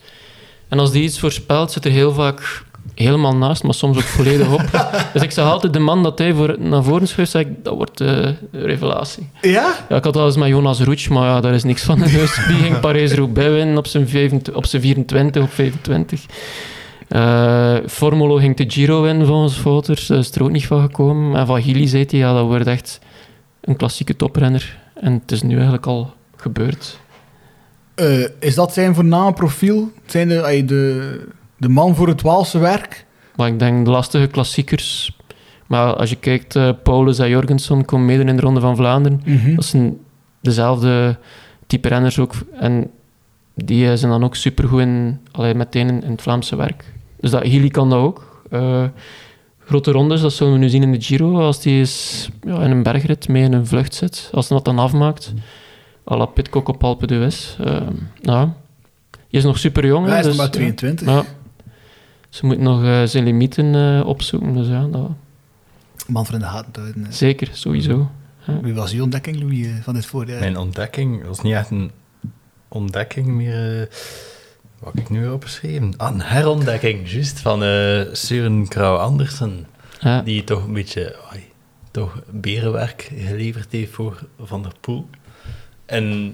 En als die iets voorspelt, zit er heel vaak helemaal naast, maar soms ook volledig op. dus ik zag altijd de man dat hij voor, naar voren schuift, zeg ik, dat wordt een revelatie. Ja? Ja, ik had al eens met Jonas Roets, maar ja, daar is niks van. Dus die ging Parijs-Roubaix winnen op zijn, 25 op zijn 24 of 25. Eh Formolo ging de Giro winnen volgens Voters. Daar is er ook niet van gekomen. En van Gili zei hij, ja, dat wordt echt een klassieke toprenner. En het is nu eigenlijk al gebeurd. Eh, is dat zijn voorname profiel? Zijn de, de, de man voor het Waalse werk? Maar ik denk de lastige klassiekers. Maar als je kijkt, eh Paulus en Jorgensen komen mede in de Ronde van Vlaanderen. Dat zijn dezelfde type renners ook. En die zijn dan ook supergoed in, allee, meteen in, in het Vlaamse werk. Dus dat, Healy kan dat ook. Eh, grote rondes, dat zullen we nu zien in de Giro. Als die is, ja, in een bergrit mee in een vlucht zit. Als hij dat dan afmaakt. à la Pitcock op Alpe d'Huez. Uh, nou, hij is nog super jong. Hij is nog dus, maar 22. Ja. Ze moet nog eh, zijn limieten eh, opzoeken. Dus ja, dat, Man voor in de gaten te houden. eh. zeker, sowieso. Wie was uw ontdekking, Louis, eh, van dit voorjaar? Mijn ontdekking was niet echt een ontdekking meer. Wat heb ik nu opgeschreven? Ah, een herontdekking, juist, van eh Søren Krauw Andersen. Ja. Die toch een beetje toch berenwerk geleverd heeft voor Van der Poel. En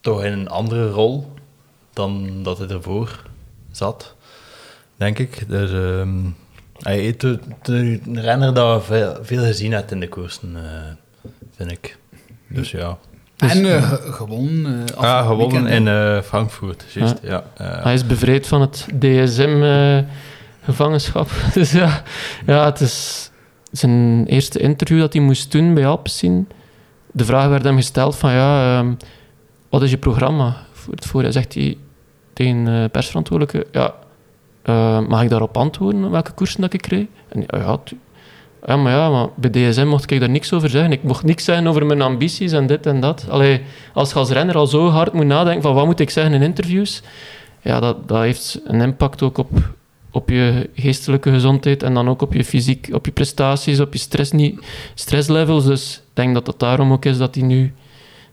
toch in een andere rol dan dat hij ervoor zat, denk ik. Dus, ehm, hij is een renner dat we veel, veel gezien heeft in de koersen, eh, vind ik. Dus ja. En eh, ge- gewonnen. eh, Ja, afgelopen gewonnen weekend. in eh, Frankfurt, juist. Ja. eh, Hij is bevrijd van het DSM-gevangenschap. dus ja, ja, het is zijn eerste interview dat hij moest doen bij Alpecin. De vraag werd hem gesteld van, ja, ehm, wat is je programma voor het voorjaar? Zegt hij tegen de persverantwoordelijke, ja, mag ik daarop antwoorden, welke koersen dat ik kreeg? En ja, ja, maar ja, maar bij DSM mocht ik daar niks over zeggen. Ik mocht niks zeggen over mijn ambities en dit en dat. Allee, als je als renner al zo hard moet nadenken van wat moet ik zeggen in interviews, ja, dat, dat heeft een impact ook op, op je geestelijke gezondheid en dan ook op je fysiek, op je prestaties, op je stress, niet, stresslevels. Dus ik denk dat het daarom ook is dat hij nu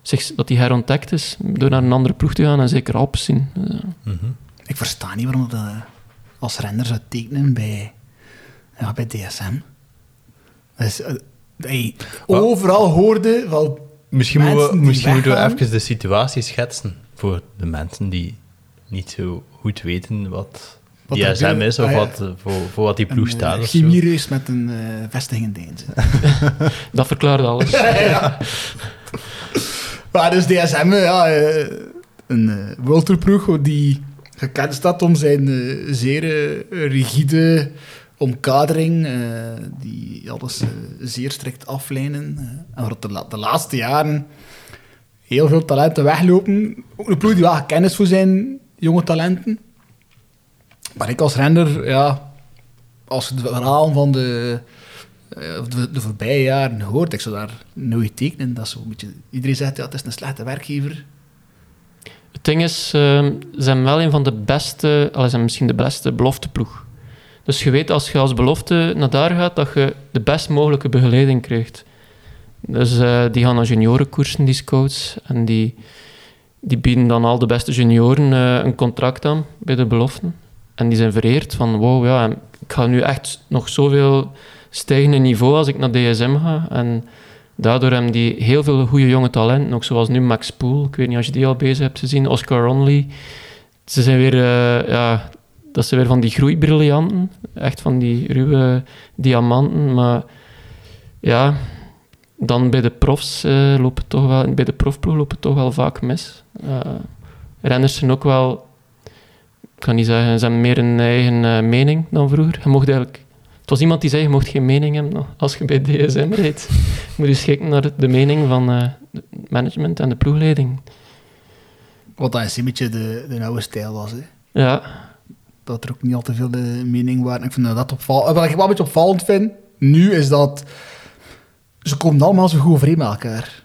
zich, dat hij herontdekt is door naar een andere ploeg te gaan en zeker Alpecin. Eh, Mhm. Ik versta niet waarom dat eh, als renner zou tekenen bij, ja, bij DSM. Is, eh, hey, overal hoorde van... Misschien, moeten we, misschien moeten we even de situatie schetsen voor de mensen die niet zo goed weten wat, Wat er DSM is of Ah, ja. wat, eh, voor, voor wat die ploeg een, staat. eh, of zo. chemiereus met een eh, vestiging in dat verklaart alles. Maar dus DSM, eh, ja, eh, een eh World Tour ploeg die gekend staat om zijn eh, zeer eh, rigide omkadering, eh, die alles eh, zeer strikt aflijnen. eh, en waar de, de laatste jaren heel veel talenten weglopen. Ook een ploeg die wel gekend is voor zijn jonge talenten. Maar ik als renner, ja, als het verhaal van de, de, de voorbije jaren hoort, ik zou daar nooit tekenen. Dat is zo een beetje, iedereen zegt, ja, het is een slechte werkgever. Het ding is, ehm, ze zijn wel een van de beste, al zijn misschien de beste belofteploeg. Dus je weet als je als belofte naar daar gaat, dat je de best mogelijke begeleiding krijgt. Dus eh, die gaan naar juniorenkoersen, die scouts. En die, die bieden dan al de beste junioren eh, een contract aan bij de beloften. En die zijn vereerd van, wow, ja, ik ga nu echt nog zoveel stijgen niveau als ik naar DSM ga. En daardoor hebben die heel veel goede jonge talenten, ook zoals nu Max Poel. Ik weet niet als je die al bezig hebt gezien, Oscar Onley. Ze zijn weer, eh, ja, dat zijn weer van die groeibriljanten, echt van die ruwe diamanten. Maar ja, dan bij de profs eh, lopen toch wel, bij de profploeg lopen toch wel vaak mis. Eh, renners zijn ook wel, ik kan niet zeggen, ze hebben meer een eigen eh, mening dan vroeger. Je mocht eigenlijk, het was iemand die zei, je mocht geen mening hebben als je bij DSM rijdt. Je moet je schikken naar de mening van het management en de ploegleiding. Wat dat is een beetje de, de oude stijl was. Hè. Ja, Dat er ook niet al te veel de mening waren. Ik vind dat, dat opvallend. Wat ik wel een beetje opvallend vind, nu, is dat ze komen allemaal zo goed overeen met elkaar.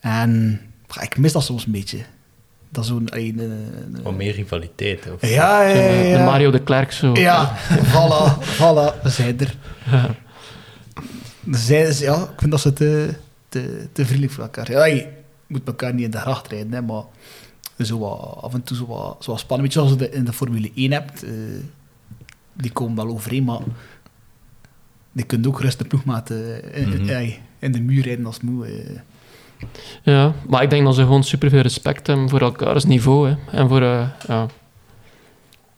En ja, ik mis dat soms een beetje. Dat is zo'n... een, een- een- Wat meer rivaliteit. Of, Ja, ja, ja. eh, ja. de Mario de Klerk zo. Ja, voilà, voilà, we zijn er. Zij, ja, ik vind dat ze te, te, te vriendelijk voor elkaar zijn. Ja, je moet elkaar niet in de gracht rijden, hè, maar zo wat, af en toe zo wat, zo wat spannend. Weet je, zoals je de- in de Formule 1 hebt, eh, die komen wel overeen, maar die kunnen ook gerust de ploegmaat eh, in, Mhm. in- in de muur rijden als moe. eh. Ja, maar ik denk dat ze gewoon superveel respect hebben voor elkaars niveau. Hè. En voor, eh, ja,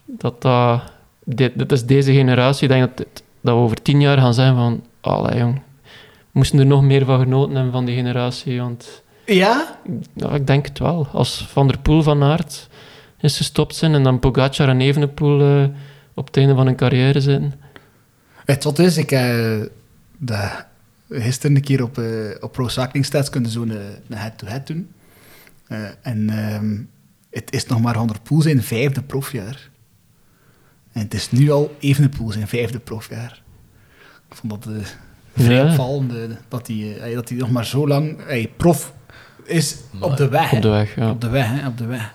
dat dat, dit, dit is deze generatie, ik denk dat, dit- dat we over tien jaar gaan zijn van, allee jong, we moesten er nog meer van genoten hebben van die generatie, want Ja? ja, ik denk het wel. Als Van der Poel van Aert is gestopt zijn en dan Pogacar en Evenepoel eh, op het einde van hun carrière zitten. Het wat is, ik heb de, gisteren een keer op, eh, op Pro Cycling Stats kunnen zo'n eh, head-to-head doen. Eh, en ehm, het is nog maar Van der Poel zijn vijfde profjaar. En het is nu al Evenepoel zijn vijfde profjaar. Ik vond dat eh, vrij Ja. opvallend, eh, dat hij eh, dat hij nog maar zo lang eh, prof is op de weg. Op de weg, ja. Op de weg, hè, op de weg.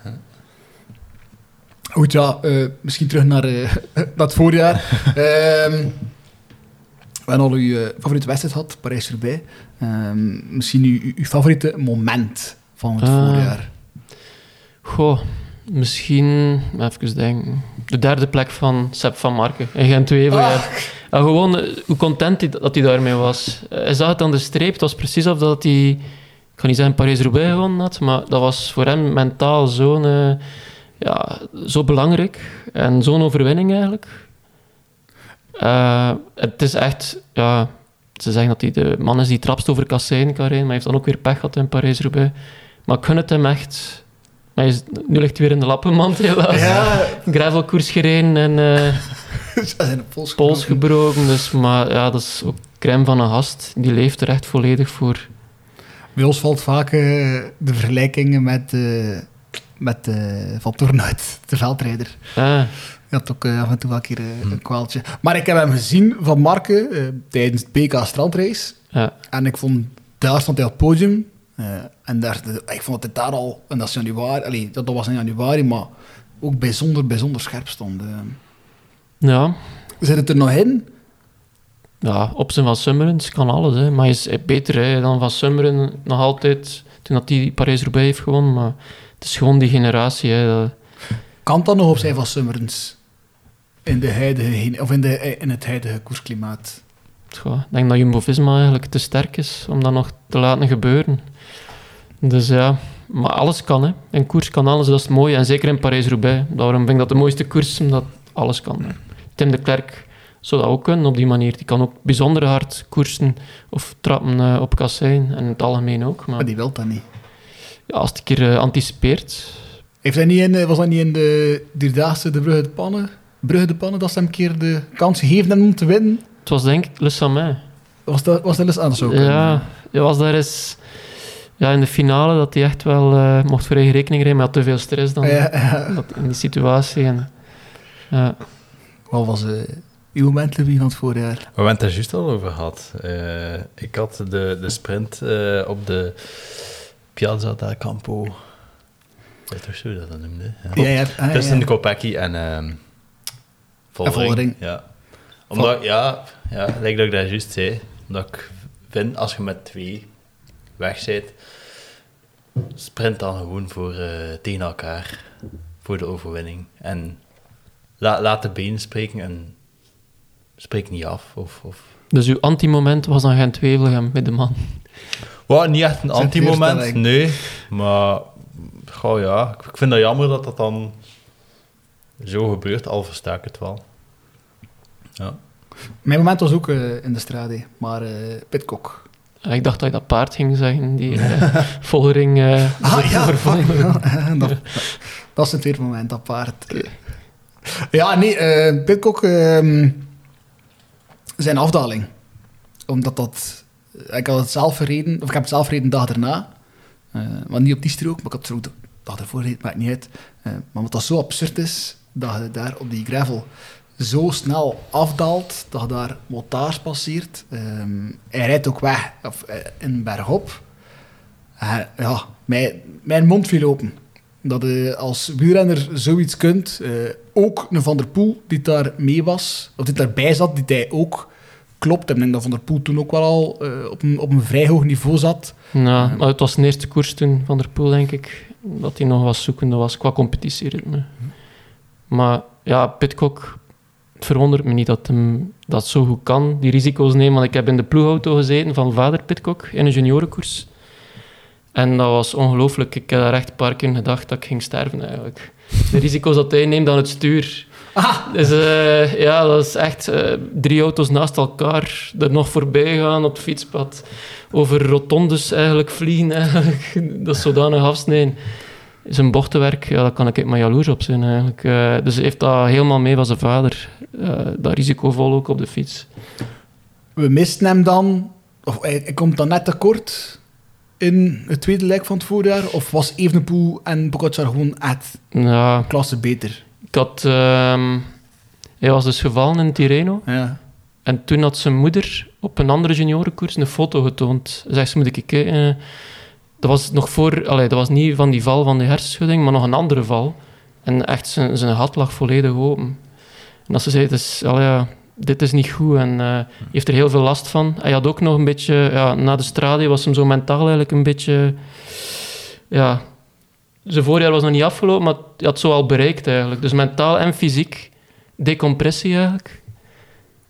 Goed, ja, eh, misschien terug naar, naar het voorjaar. We hebben al uw eh, favoriete wedstrijd gehad, Parijs-Roubaix. Ehm, misschien uw, uw, favoriete moment van het Ah. voorjaar. Goh, misschien, even denken, de derde plek van Sepp van Marken in gent wevelgem Ah. En gewoon hoe content hij, dat hij daarmee was. Hij zag het aan de streep, het was precies of dat hij, ik ga niet zeggen Parijs-Roubaix gewonnen had, maar dat was voor hem mentaal zo'n, eh, ja, zo belangrijk. En zo'n overwinning eigenlijk. Eh, het is echt, ja, ze zeggen dat hij de man is die trapst over kasseien kan rijden, maar hij heeft dan ook weer pech gehad in Parijs-Roubaix. Maar ik gun het hem echt. Maar hij is, nu ligt hij weer in de lappenmand helaas. Ja, Gravelkoers gereden en een pols gebroken. Dus, maar ja, dat is ook crème van een gast. Die leeft er echt volledig voor. Bij ons valt vaak eh, de vergelijkingen met, eh met eh Van Toornuit, de veldrijder. Ah, Je had ook af en toe wel een keer eh, een kwaaltje. Maar ik heb hem gezien van Marken tijdens het BK Strandrace. ja. En ik vond, daar stond hij op het podium. en daar, ik vond dat hij daar al, en dat is januari, allee, dat, dat was in januari, maar ook bijzonder, bijzonder scherp stond. ja. Zit het er nog in? Ja, op zijn van Summeren kan alles. Hè. Maar hij is beter hè, dan van Summeren nog altijd toen dat hij Parijs-Roubaix heeft gewonnen. Maar het is gewoon die generatie. Hè, dat- Kan dan nog op zijn van Summerens? In, de huidige, of in, de, in het huidige koersklimaat. Ik denk dat Jumbo-Visma eigenlijk te sterk is om dat nog te laten gebeuren. Dus ja, maar alles kan. Hè. In koers kan alles, dat is het mooie. En zeker in Parijs-Roubaix. Daarom vind ik dat de mooiste koers, omdat alles kan. Hè. Tim de Klerk zou dat ook kunnen op die manier. Die kan ook bijzonder hard koersen of trappen eh, op kassein. En in het algemeen ook. Maar Maar die wil dat niet. ja, als het een keer eh, anticipeert... Heeft hij niet in, eh, was dat niet in de Dierdaagse de Brugge de Pannen? Brugge de Pannen, dat ze hem een keer de kans gegeven om te winnen? Het was denk ik Le Samin. Was dat, was dat anders ook? Ja, je was daar eens... Ja, in de finale dat hij echt wel mocht voor eigen rekening rijden, maar had te veel stress dan. Ja, ja. In die situatie. En, ja. Wat was eh, uw moment, Louis, van het voorjaar? We hebben het er juist al over gehad. Eh, ik had de, de sprint eh, op de Piazza del Campo. Dat is toch zo dat dat noemde? Ja. Ja, ja, ah, Tussen ja. Kopecky en ehm. Vollering. Ja. Omdat, ja, ja, lijkt dat ik dat juist zei. Omdat ik vind, als je met twee weg bent, sprint dan gewoon voor, eh, tegen elkaar voor de overwinning. En la, laat de benen spreken en spreek niet af. Of, of... Dus uw anti-moment was dan geen Wevelgem met de man. Wow, niet echt een anti-moment, nee. Maar goh, ja, ik vind dat jammer dat dat dan zo gebeurt, al versta ik het wel. Ja. Mijn moment was ook eh, in de strade, maar eh Pitcock. Ik dacht dat je dat paard ging zeggen, die Ah ja, vervangen. fuck, ja. dat, dat is het tweede moment, dat paard. Ja, nee, eh Pitcock, ehm, zijn afdaling. Omdat dat... Ik had het zelf gereden, of ik heb het zelf gereden de dag erna. Eh, maar niet op die strook, maar ik had het strook de dag ervoor gereden, maakt niet uit. Eh, maar omdat dat zo absurd is, dat je daar op die gravel zo snel afdaalt, dat je daar motards passeert. Ehm, hij rijdt ook weg, of eh, in bergop. Eh, ja, mijn, mijn mond viel open. Dat je als wielrenner zoiets kunt. eh, ook een Van der Poel die daar mee was, of die daarbij zat, die hij ook klopt. En ik denk dat Van der Poel toen ook wel al eh, op, een, op een vrij hoog niveau zat. Ja, maar het was de eerste koers toen van der Poel, denk ik, dat hij nog wat zoekende was qua competitieritme. Maar ja, Pitcock, het verwondert me niet dat hem dat zo goed kan, die risico's nemen. Want ik heb in de ploegauto gezeten van vader Pitcock in een juniorenkoers. En dat was ongelooflijk. Ik heb daar echt een paar keer gedacht dat ik ging sterven eigenlijk. De risico's dat hij neemt aan het stuur. Dus eh, ja, dat is echt eh, drie auto's naast elkaar, er nog voorbij gaan op het fietspad, over rotondes eigenlijk vliegen, eigenlijk. dat is zodanig afsnijden. Zijn bochtenwerk, ja, daar kan ik maar jaloers op zijn eigenlijk. Eh, dus hij heeft dat helemaal mee van zijn vader. Eh, dat risicovol ook op de fiets. We misten hem dan, of hij, hij komt dan net tekort in het tweede lijk van het voorjaar. Of was Evenepoel en Pogacar gewoon echt Ja, klasse beter? Ik had... ehm, hij was dus gevallen in Tirreno. Ja. En toen had zijn moeder op een andere juniorenkoers een foto getoond. Zegt ze, moet ik kijken. Dat was nog voor... Allee, dat was niet van die val van de hersenschudding, maar nog een andere val. En echt, zijn, zijn gat lag volledig open. En als ze zei, is, allee, ja, dit is niet goed. En hij heeft er heel veel last van. Hij had ook nog een beetje... Ja, na de strade was hem zo mentaal eigenlijk een beetje... Ja, zijn voorjaar was nog niet afgelopen, maar hij had zo al bereikt eigenlijk. Dus mentaal en fysiek decompressie eigenlijk.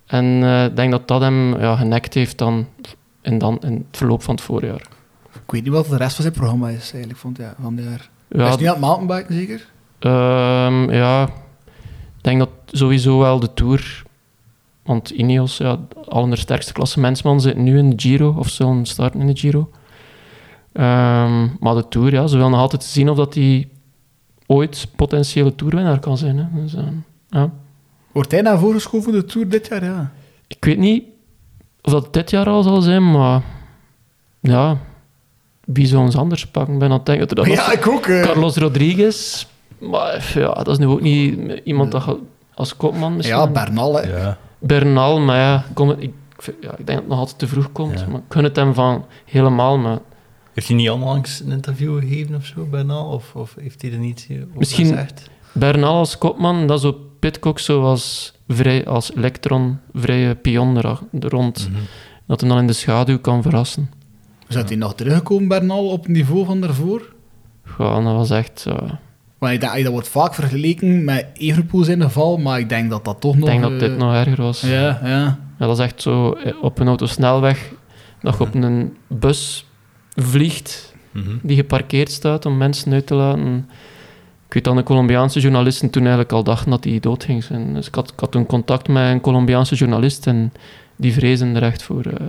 En eh, ik denk dat dat hem ja, genekt heeft dan in, dan in het verloop van het voorjaar. Ik weet niet wat de rest van zijn programma is eigenlijk van het jaar. Van het jaar. Hij Ja, is nu aan het mountainbiken zeker? ehm, ja, ik denk dat sowieso wel de Tour... Want Ineos, ja, al sterkste klassementsman, zit nu in de Giro, of zullen starten in de Giro. Ehm, maar de Tour, ja, ze willen nog altijd zien of dat hij ooit potentiële Tourwinnaar kan zijn. Hè. Dus, ehm, ja. Wordt hij naar voren geschoven de Tour dit jaar? Ja. Ik weet niet of dat dit jaar al zal zijn, maar ja, wie zou ons anders pakken? Ik ben aan het denken dat Ja, ik ook. Carlos Rodriguez, maar ja, dat is nu ook niet iemand dat als kopman misschien. ja, Bernal. Hè. Ja. Bernal, maar ja, kom, ik, ja, ik denk dat het nog altijd te vroeg komt. Ja. Maar ik gun het hem van helemaal, maar Heeft hij niet onlangs een interview gegeven of zo, bijna? Of, of heeft hij er niet over Misschien- gezegd? Bernal als kopman, dat is op Pitcock zoals vrij, als elektron, vrije pion er, er rond. Mhm. Dat hem dan in de schaduw kan verrassen. Zou hij nog teruggekomen, Bernal, op het niveau van daarvoor? Ja, dat was echt... eh, Want ik dat wordt vaak vergeleken met Evenepoel zijn geval, maar ik denk dat dat toch ik nog... denk dat eh, dit nog erger was. Ja, ja. Ja, dat is echt zo eh, op een autosnelweg dat je op een bus vliegt Mhm. die geparkeerd staat om mensen uit te laten. Ik weet dat de Colombiaanse journalisten toen eigenlijk al dachten dat hij dood ging zijn. Dus ik had, ik had toen contact met een Colombiaanse journalist en die vrezen er echt voor. eh.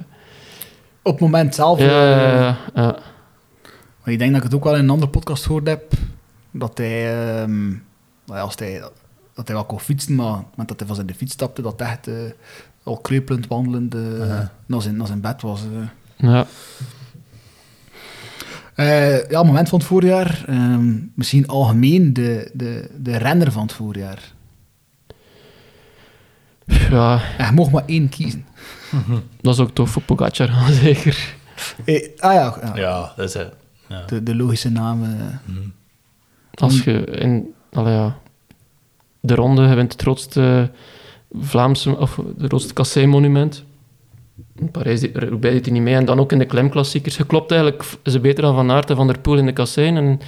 Op het moment zelf... ja, eh, ja, ja, ja. Maar ik denk dat ik het ook wel in een andere podcast gehoord heb, dat hij, ehm, nou ja, als hij, dat hij wel kon fietsen, maar op het moment dat hij van zijn fiets stapte, dat hij echt eh, al kreupelend wandelend naar, zijn, naar zijn bed was. Ja. Eh, ja, moment van het voorjaar, ehm, misschien algemeen de, de, de renner van het voorjaar. ja, En je mocht maar één kiezen. dat is ook tof voor Pogacar, zeker. Eh, ah ja, ja, Ja, dat is het. Ja. De, de logische namen. Mhm. Als je in allee, ja, de ronde je wint het grootste Vlaamse, of het grootste Cassé-monument. Parijs Roubaix deed hij niet mee. En dan ook in de klimklassiekers. Je klopt eigenlijk, het beter dan Van Aert en Van der Poel in de Cassijn. En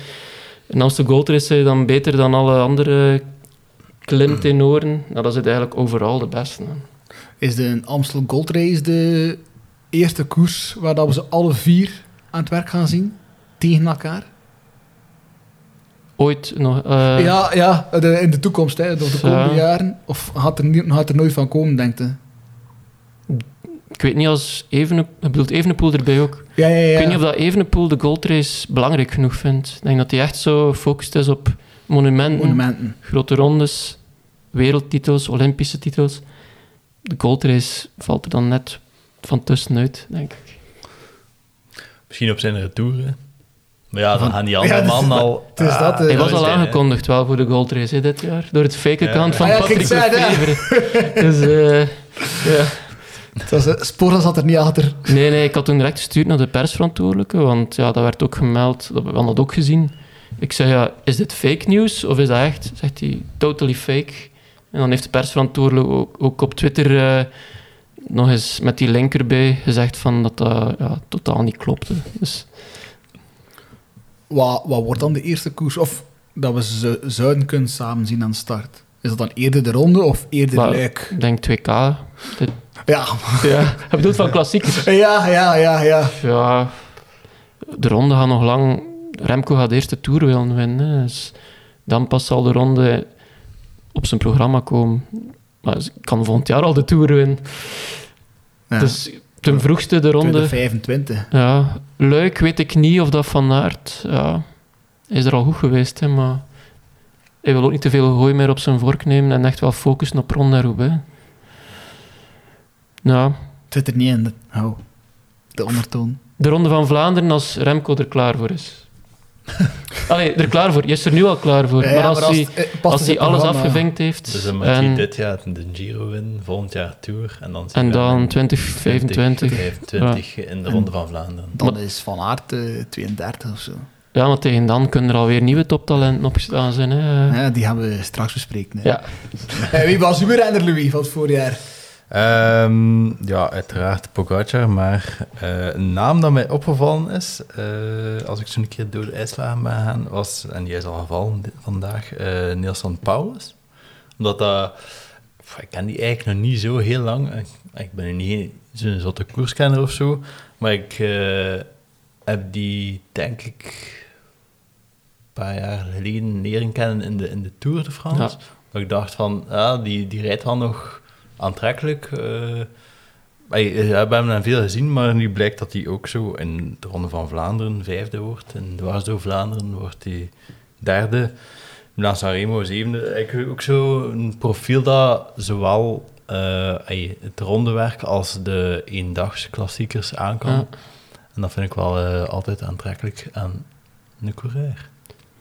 in Amstel Gold Race is hij dan beter dan alle andere klimtenoren. Nou, dat is het eigenlijk overal de beste. Is de Amstel Gold Race de eerste koers waar dat we ze alle vier aan het werk gaan zien? Tegen elkaar? Ooit nog... eh, ja, ja de, in de toekomst, hè, de Ja. komende jaren. Of gaat er, gaat er nooit van komen, denkt je? Ik weet niet als Evene, bedoelt Evenepoel erbij ook. Ja, ja, ja. Ik weet niet of dat Evenepoel de goldrace belangrijk genoeg vindt. Ik denk dat hij echt zo gefocust is op monumenten, Monumenten. grote rondes, wereldtitels, Olympische titels. De goldrace valt er dan net van tussenuit, denk ik. Misschien op zijn retour. hè. Maar ja, dan gaan die andere man al... het is Ah, dat, eh, Hij was al aangekondigd wel voor de goldrace dit jaar, door het fake Ja. account van Ah ja, Patrick ja. Lefevre. Dus eh, ja. Was, eh, zat er niet achter. Nee, nee, ik had toen direct gestuurd naar de persverantwoordelijke, want ja, dat werd ook gemeld, dat we hadden dat ook gezien. Ik zei, ja, is dit fake news of is dat echt? Zegt hij, totally fake. En dan heeft de persverantwoordelijke ook, ook op Twitter eh, nog eens met die link erbij gezegd van dat dat ja, totaal niet klopte. Dus Wat, wat wordt dan de eerste koers? Of dat we ze zouden kunnen samen zien aan de start? Is dat dan eerder de ronde of eerder Maar- Luik? ik denk 2K. Dit, Ja. ja, je bedoelt van klassiekers? ja, ja, ja, ja. Ja, de ronde gaat nog lang. Remco gaat eerst de Tour willen winnen. Dus dan pas zal de ronde op zijn programma komen. Maar kan volgend jaar al de Tour winnen. ja. Dus ten vroegste de ronde. 2025. Ja, Luik weet ik niet of dat Van Aert... Ja, is er al goed geweest, hè, maar... Hij wil ook niet te veel gooi meer op zijn vork nemen en echt wel focussen op ronde en Roubaix. Ja, Het zit er niet in. De, oh, de ondertoon. De Ronde van Vlaanderen als Remco er klaar voor is. Allee, er klaar voor. Je is er nu al klaar voor. Ja, maar als, hij, eh, als hij alles afgevinkt heeft... Dus dan moet hij en, dit jaar de Giro winnen, volgend jaar Tour en dan... en dan hem 2025. 2025 in de Ronde van Vlaanderen. Dan is Van Aert eh, 32 of zo. Ja, maar tegen dan kunnen er alweer nieuwe toptalenten opgestaan zijn. Hè. Ja, die gaan we straks bespreken. hè. Ja. Eh, wie was uw renner, Louis, van het voorjaar? Ehm, ja, uiteraard Pogacar, maar eh, een naam dat mij opgevallen is, eh, als ik zo'n keer door de ijslagen ben gegaan, was, en die is al gevallen vandaag, eh Nelson Paulus. Omdat dat, ik ken die eigenlijk nog niet zo heel lang. Ik, ik ben niet zo'n zotte koerskenner of zo, maar ik heb die, denk ik, een paar jaar geleden leren kennen in de, in de Tour de France. Ja. Dat ik dacht van, ja, die, die rijdt wel nog aantrekkelijk. eh we hebben hem dan veel gezien, maar nu blijkt dat hij ook zo in de Ronde van Vlaanderen vijfde wordt. In dwars door Vlaanderen wordt hij derde. Milan Sanremo zevende. Eigenlijk ook zo een profiel dat zowel ey, het rondewerk als de eendags klassiekers aan kan. Ja. En dat vind ik wel eh, altijd aantrekkelijk aan een coureur.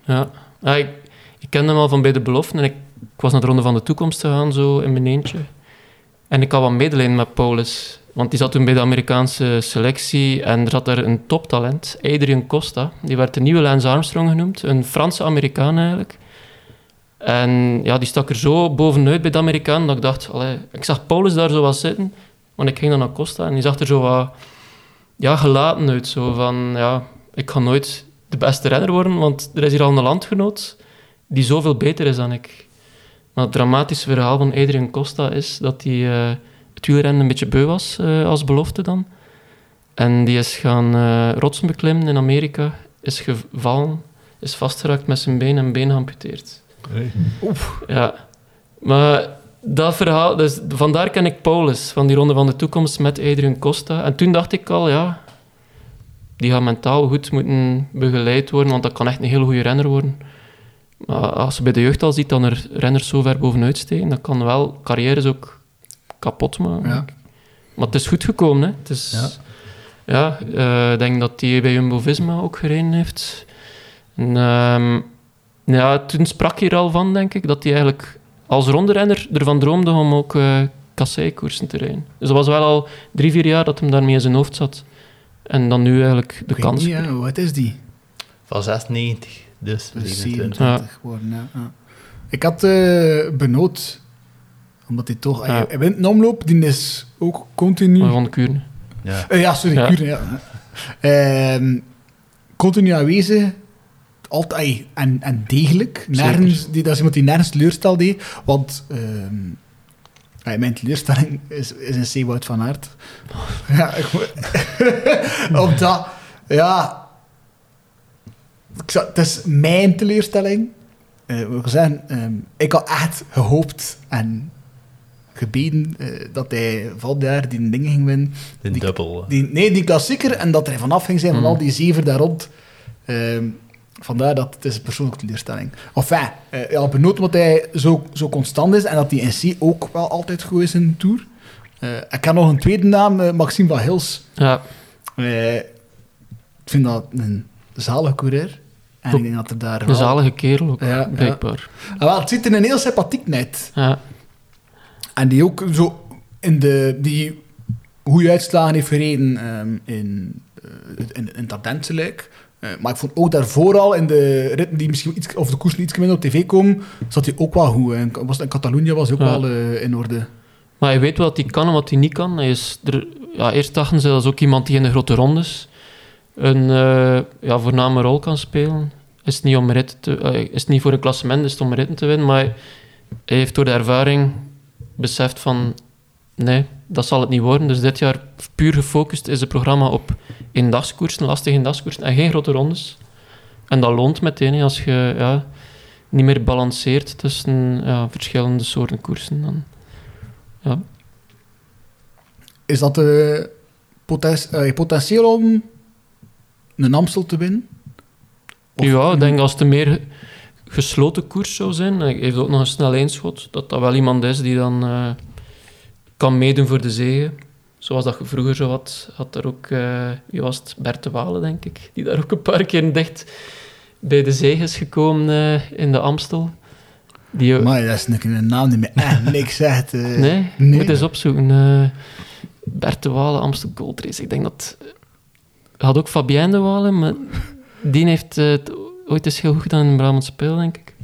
Ja. Ja, ik, ik kende hem al van bij de belofte en ik, ik was naar de Ronde van de Toekomst gegaan, zo in mijn eentje. En ik had wat medelijden met Paulus. Want die zat toen bij de Amerikaanse selectie en er zat daar een toptalent, Adrian Costa. Die werd de nieuwe Lance Armstrong genoemd, een Franse Amerikaan eigenlijk. En ja, die stak er zo bovenuit bij de Amerikaan dat ik dacht, allee, ik zag Paulus daar zo wat zitten, want ik ging dan naar Costa en die zag er zo wat ja, gelaten uit. Zo van, ja, ik ga nooit de beste renner worden, want er is hier al een landgenoot die zoveel beter is dan ik. Maar het dramatische verhaal van Adrian Costa is dat hij eh, het wielrennen een beetje beu was eh, als belofte dan. En die is gaan eh, rotsen beklimmen in Amerika, is gevallen, is vastgeraakt met zijn been en been geamputeerd. Ja, maar dat verhaal, dus vandaar ken ik Paulus van die Ronde van de Toekomst met Adrian Costa. En toen dacht ik al, ja, die gaat mentaal goed moeten begeleid worden, want dat kan echt een heel goede renner worden. Maar als je bij de jeugd al ziet dat er renners zo ver bovenuit steken, dat kan wel carrières ook kapot maken. Ja. Maar het is goed gekomen, hè. Het is, ja, eh, ik denk dat hij bij Jumbo-Visma ook gereden heeft. En, ehm, ja, toen sprak hij er al van, denk ik, dat hij eigenlijk als ronderenner ervan droomde om ook eh kasseikoersen te rijden. Dus dat was wel al drie, vier jaar dat hem daarmee in zijn hoofd zat. En dan nu eigenlijk de kans. ja, wat is die? Van 96, dus 27. 27 geworden, ja. ja. Ik had eh Benoot, omdat hij toch... Ja. Hij, wint een omloop, die is ook continu... Maar van Kuurne. Ja. Eh, ja, sorry, Ja. Kuurne, ja. Ehm, continu aanwezig, altijd en, en degelijk. Nergens, die, dat is iemand die nergens teleurstel deed, want ehm, ja, mijn teleurstelling is, is een Seewoud van Aert. Ja, ik, moet- omdat, ja, ik zou- het is mijn teleurstelling. Eh, we gaan zeggen, ehm, ik had echt gehoopt en gebeden eh, dat hij volgend jaar die dingen ging winnen. De Die- dubbel. Die, nee, die klassieker. En dat hij vanaf ging zijn van Mm. al die zeven daar rond. Ehm, vandaar dat het is een persoonlijke teleurstelling. Enfin, eh ja, benoemd omdat hij zo, zo constant is en dat hij in C ook wel altijd goed is in de Tour. Eh, ik heb nog een tweede naam, Maxime van Hils. Ja, Eh, ik vind dat een zalige coureur. En ik denk dat er daar een zalige kerel ook, Ja, ja. blijkbaar. Ah, wel, het ziet er een heel sympathiek net. Ja. En die ook zo in de... Die goede uitslagen heeft gereden ehm, in, in, in het. Eh, maar ik vond ook daarvoor al in de ritten die misschien iets... Of de koersen iets minder op tv komen, zat hij ook wel goed. En was, in Catalonië was hij ook Ja. wel eh, in orde. Maar je weet wat hij kan en wat hij niet kan. Hij is er, ja, eerst dachten ze dat is ook iemand die in de grote rondes een ja, voorname rol kan spelen. Is niet, om rit te, eh, is niet voor een klassement, is het om ritten te winnen. Maar hij heeft door de ervaring beseft van... Nee, dat zal het niet worden. Dus dit jaar puur gefocust is het programma op eendagskoersen, lastige eendagskoersen en geen grote rondes. En dat loont meteen als je ja, niet meer balanceert tussen ja, verschillende soorten koersen. Dan, ja. Is dat eh, potentieel om een Amstel te winnen? Of- ja, ik denk als het een meer gesloten koers zou zijn, hij heeft ook nog een snel eenschot, dat dat wel iemand is die dan eh, kan meedoen voor de zege. Zoals dat je vroeger zo had, had daar ook, wie was het, Bert de Walen, denk ik, die daar ook een paar keer dicht bij de zege is gekomen eh, in de Amstel. Die, Maar dat is een naam die me echt niks zegt. nee, nee. moet eens opzoeken. Bert de Walen, Amstel Gold Race. Ik denk dat... Had ook Fabien de Walen, maar die heeft eh, het ooit eens heel goed gedaan in een Brabant Speel, denk ik.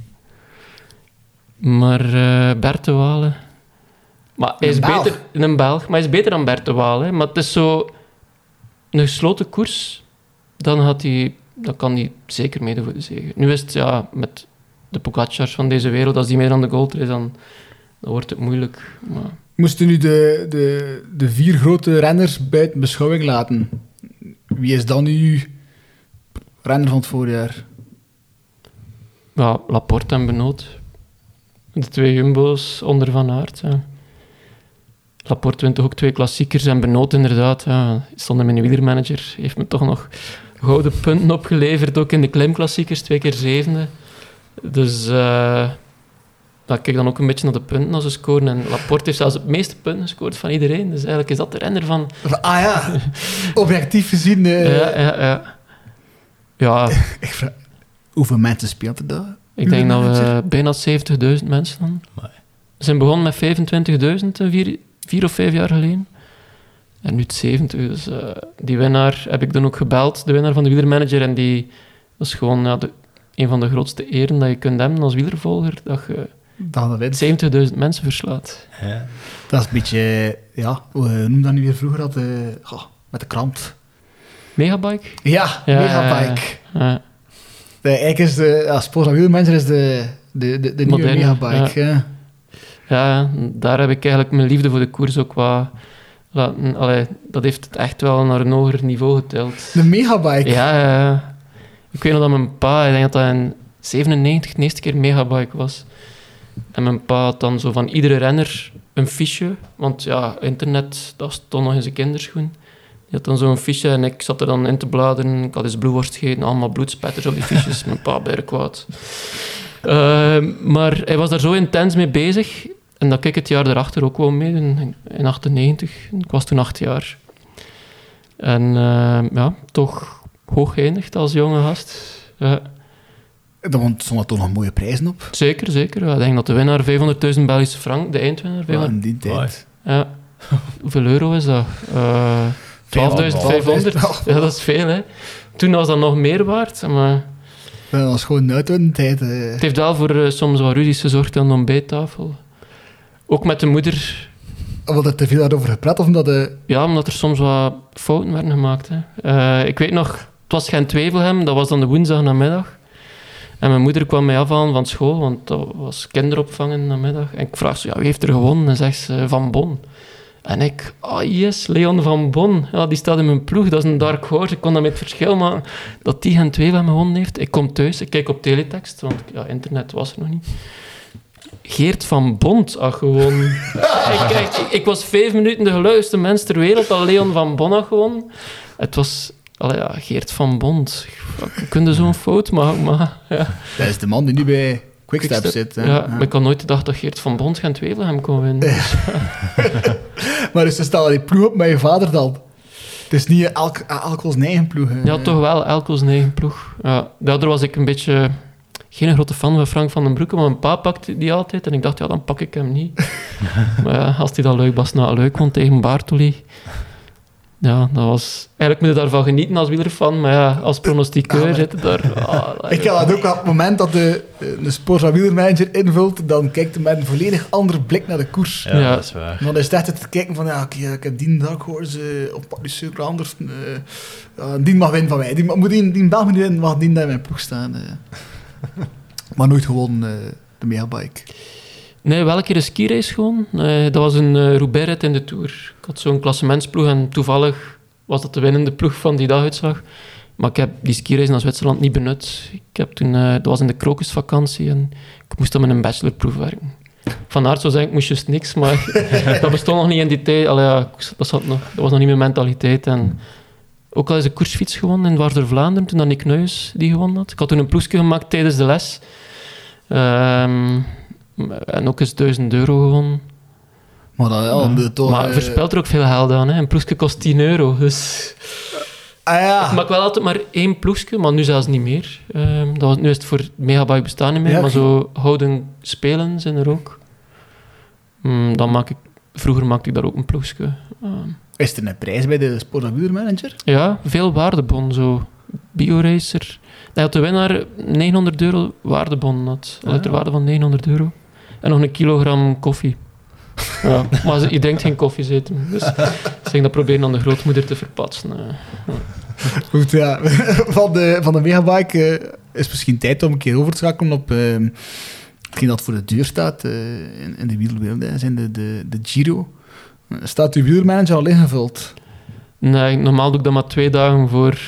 Maar eh, Bert de Walen... Maar hij is beter... Een Belg, maar hij is beter dan Bert de Walen. hè. Maar het is zo... Een gesloten koers, dan, had hij, dan kan hij zeker meedoen voor de zege. Nu is het, ja, met de Pogacars van deze wereld, als die meer aan de gold is, dan, dan wordt het moeilijk. Maar... Moesten nu de, de, de vier grote renners buiten beschouwing laten? Wie is dan uw renner van het voorjaar? Ja, Laporte en Benoot. De twee jumbo's onder Van Aert. Ja. Laporte wint toch ook twee klassiekers en Benoot inderdaad. Ja, stond in mijn wielermanager. Heeft me toch nog gouden punten opgeleverd, ook in de klimklassiekers, twee keer zevende. Dus eh ja, ik kijk dan ook een beetje naar de punten als ze scoren. En Laporte heeft zelfs het meeste punten gescoord van iedereen. Dus eigenlijk is dat de renner van... Ah ja, objectief gezien. eh, ja, ja, ja. Ja, ik vraag, hoeveel mensen speelt er daar? Ik denk dat we bijna 70.000 mensen dan. We zijn begonnen met 25.000 eh, vier, vier of vijf jaar geleden. En nu het 70. Dus eh, die winnaar heb ik dan ook gebeld, de winnaar van de wielermanager. En die is gewoon ja, de, een van de grootste eren dat je kunt hebben als wielervolger. Dat je Dan de winst. 70.000 mensen verslaat. Ja. Dat is een beetje, ja, hoe noem dat nu weer vroeger? Dat, eh, met de krant. Megabike? Ja, Ja, Megabike. Ja. De, eigenlijk is de, Sporza Wielmanager is de, de, de, de nieuwe Moderne, Megabike. Ja. Ja, daar heb ik eigenlijk mijn liefde voor de koers ook wat laten... Allee, dat heeft het echt wel naar een hoger niveau getild. De Megabike. Ja, ja, ja. Ik weet nog dat mijn pa, ik denk dat dat in 97 de eerste keer megabike was. En mijn pa had dan zo van iedere renner een fiche. Want ja, internet, dat stond nog in zijn kinderschoen. Die had dan zo'n fiche en ik zat er dan in te bladeren. Ik had eens bloedworst gegeten, allemaal bloedspetters op die fiches. mijn pa bij kwaad. Ehm, maar hij was daar zo intens mee bezig. En dat ik het jaar daarachter ook wel mee, in, in 98. Ik was toen acht jaar. En ehm, ja, toch hoog geëindigd als jonge gast. Ja, Daar stonden toch nog mooie prijzen op. zeker, zeker. Ja, ik denk dat de winnaar 500.000 Belgische frank, de eindwinnaar, Ja, 500 in die tijd. ja. Hoeveel euro is dat? Eh 12.500. Ja, dat is veel, hè. Toen was dat nog meer waard, maar Ja, Dat was gewoon uit in de tijd. eh. het heeft wel voor eh, soms wat ruzies gezorgd aan de ontbijttafel. Ook met de moeder, Omdat er te veel daarover gepraat of omdat de... ja, omdat er soms wat fouten werden gemaakt. Hè. Eh, ik weet nog, het was geen Twevelhem, dat was dan de woensdag namiddag. En mijn moeder kwam mij afhalen van school, want dat was kinderopvang namiddag. En ik vraag ze, ja, wie heeft er gewonnen? En zegt ze, Van Bon. En ik, ah yes, Leon van Bon. Ja, die staat in mijn ploeg, dat is een dark horse. Ik kon dat met het verschil maken dat die geen twee van me gewonnen heeft. Ik kom thuis, ik kijk op teletext, want ja, internet was er nog niet. Geert van Bont had gewonnen. ik, kijk, ik, ik was vijf minuten de geluidste mens ter wereld dat Leon van Bon had gewonnen. Het was... Allee, ja, Geert van Bont. Je kunt zo'n fout maken, maar... Ja. Dat is de man die nu bij Quickstep zit. hè. Ja, maar ik had nooit gedacht dat Geert van Bont geen Twevelhem kon winnen. Maar dus ze stellen die ploeg op met je vader dan. Het is niet elk, Elkels eigen ploeg. hè. Ja, toch wel, Elko's eigen ploeg. Ja, daardoor was ik een beetje geen grote fan van Frank van den Broeke, maar mijn pa pakte die altijd en ik dacht, ja, dan pak ik hem niet. maar ja, als hij dat leuk was, nou leuk kon tegen Bartoli. Ja, dat was... Eigenlijk moet je daarvan genieten als wielerfan, maar ja, als pronostiqueur maar- zit je daar... ah, Ik had dat ook op het moment dat de, de Sporza wielermanager invult, dan kijkt hij met een volledig andere blik naar de koers. Ja, Ja. dat is waar. Maar dan is het echt te kijken van, ja, oké, ik heb die Dark Horse eh, op Paris anders. eh, ja, die mag winnen van mij. Die, mag- moet die, niet winnen, mag die in mijn ploeg staan. eh. maar nooit gewonnen, eh, de Megabike. Nee, wel een keer een skirace gewoon. Eh, dat was een uh, Roubaix in de Tour. Ik had zo'n klassementsploeg en toevallig was dat de winnende ploeg van die daguitslag. Maar ik heb die skirace naar Zwitserland niet benut. Ik heb toen, eh, dat was in de krokusvakantie en ik moest dan met een bachelorproef werken. Van aard zou zeggen, ik moest juist niks, maar dat bestond nog niet in die tijd. Allee, ja, dat, zat nog, dat was nog niet mijn mentaliteit. En ook al is een koersfiets gewonnen in Waarder Vlaanderen, toen dat Nick Nuis die gewonnen had. Ik had toen een ploegje gemaakt tijdens de les. Ehm, en ook eens 1000 euro gewonnen. Maar dan ja, de toch... maar eh, verspelt er ook veel geld aan. Hè. Een ploegje kost 10 euro. Dus Ah ja. ik maak wel altijd maar één ploegje, maar nu zelfs niet meer. Ehm, dat was, nu is het voor Megabike bestaan niet meer, Ja, maar zo houden spelen zijn er ook. Mm, dan maak ik, vroeger maakte ik daar ook een ploegje. Ehm, Is er een prijs bij de Sporza wielermanager? ja, veel waardebon, zo. Bioracer. Hij had de winnaar 900 euro waardebon. Had. Allee, ter waarde van 900 euro. En nog een kilogram koffie. Ja, maar je denkt geen koffie eten. Dus ik zeg dat proberen aan de grootmoeder te verpatsen. eh. Goed, ja. Van de, van de Megabike eh, is misschien tijd om een keer over te schakelen op eh, hetgeen dat voor de deur staat eh, in, in de wielerwereld. hè, zijn de, de, de Giro. Staat uw wielermanager al ingevuld? Nee, normaal doe ik dat maar twee dagen voor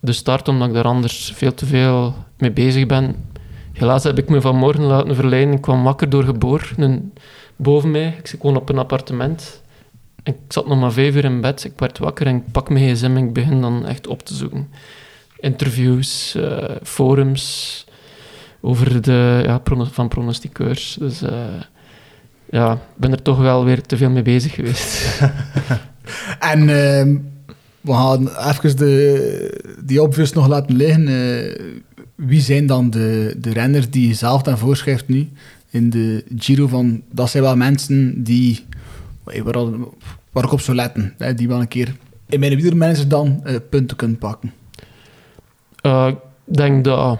de start, omdat ik daar anders veel te veel mee bezig ben. Helaas heb ik me vanmorgen laten verleiden. Ik kwam wakker door geboor een- boven mij. Ik gewoon op een appartement. En ik zat nog maar vijf uur in bed. Ik werd wakker en ik pak mijn gsm en ik begin dan echt op te zoeken. Interviews, eh, forums over de, ja, van pronostiqueurs. Dus eh, ja, ik ben er toch wel weer te veel mee bezig geweest. En ehm, we gaan even de, die obvious nog laten liggen. Wie zijn dan de, de renners die je zelf dan voorschrijft nu in de Giro? Van, dat zijn wel mensen die, waar, ik op zou letten. Hè, die wel een keer in mijn wielermanager dan eh, punten kunnen pakken. Eh, ik denk dat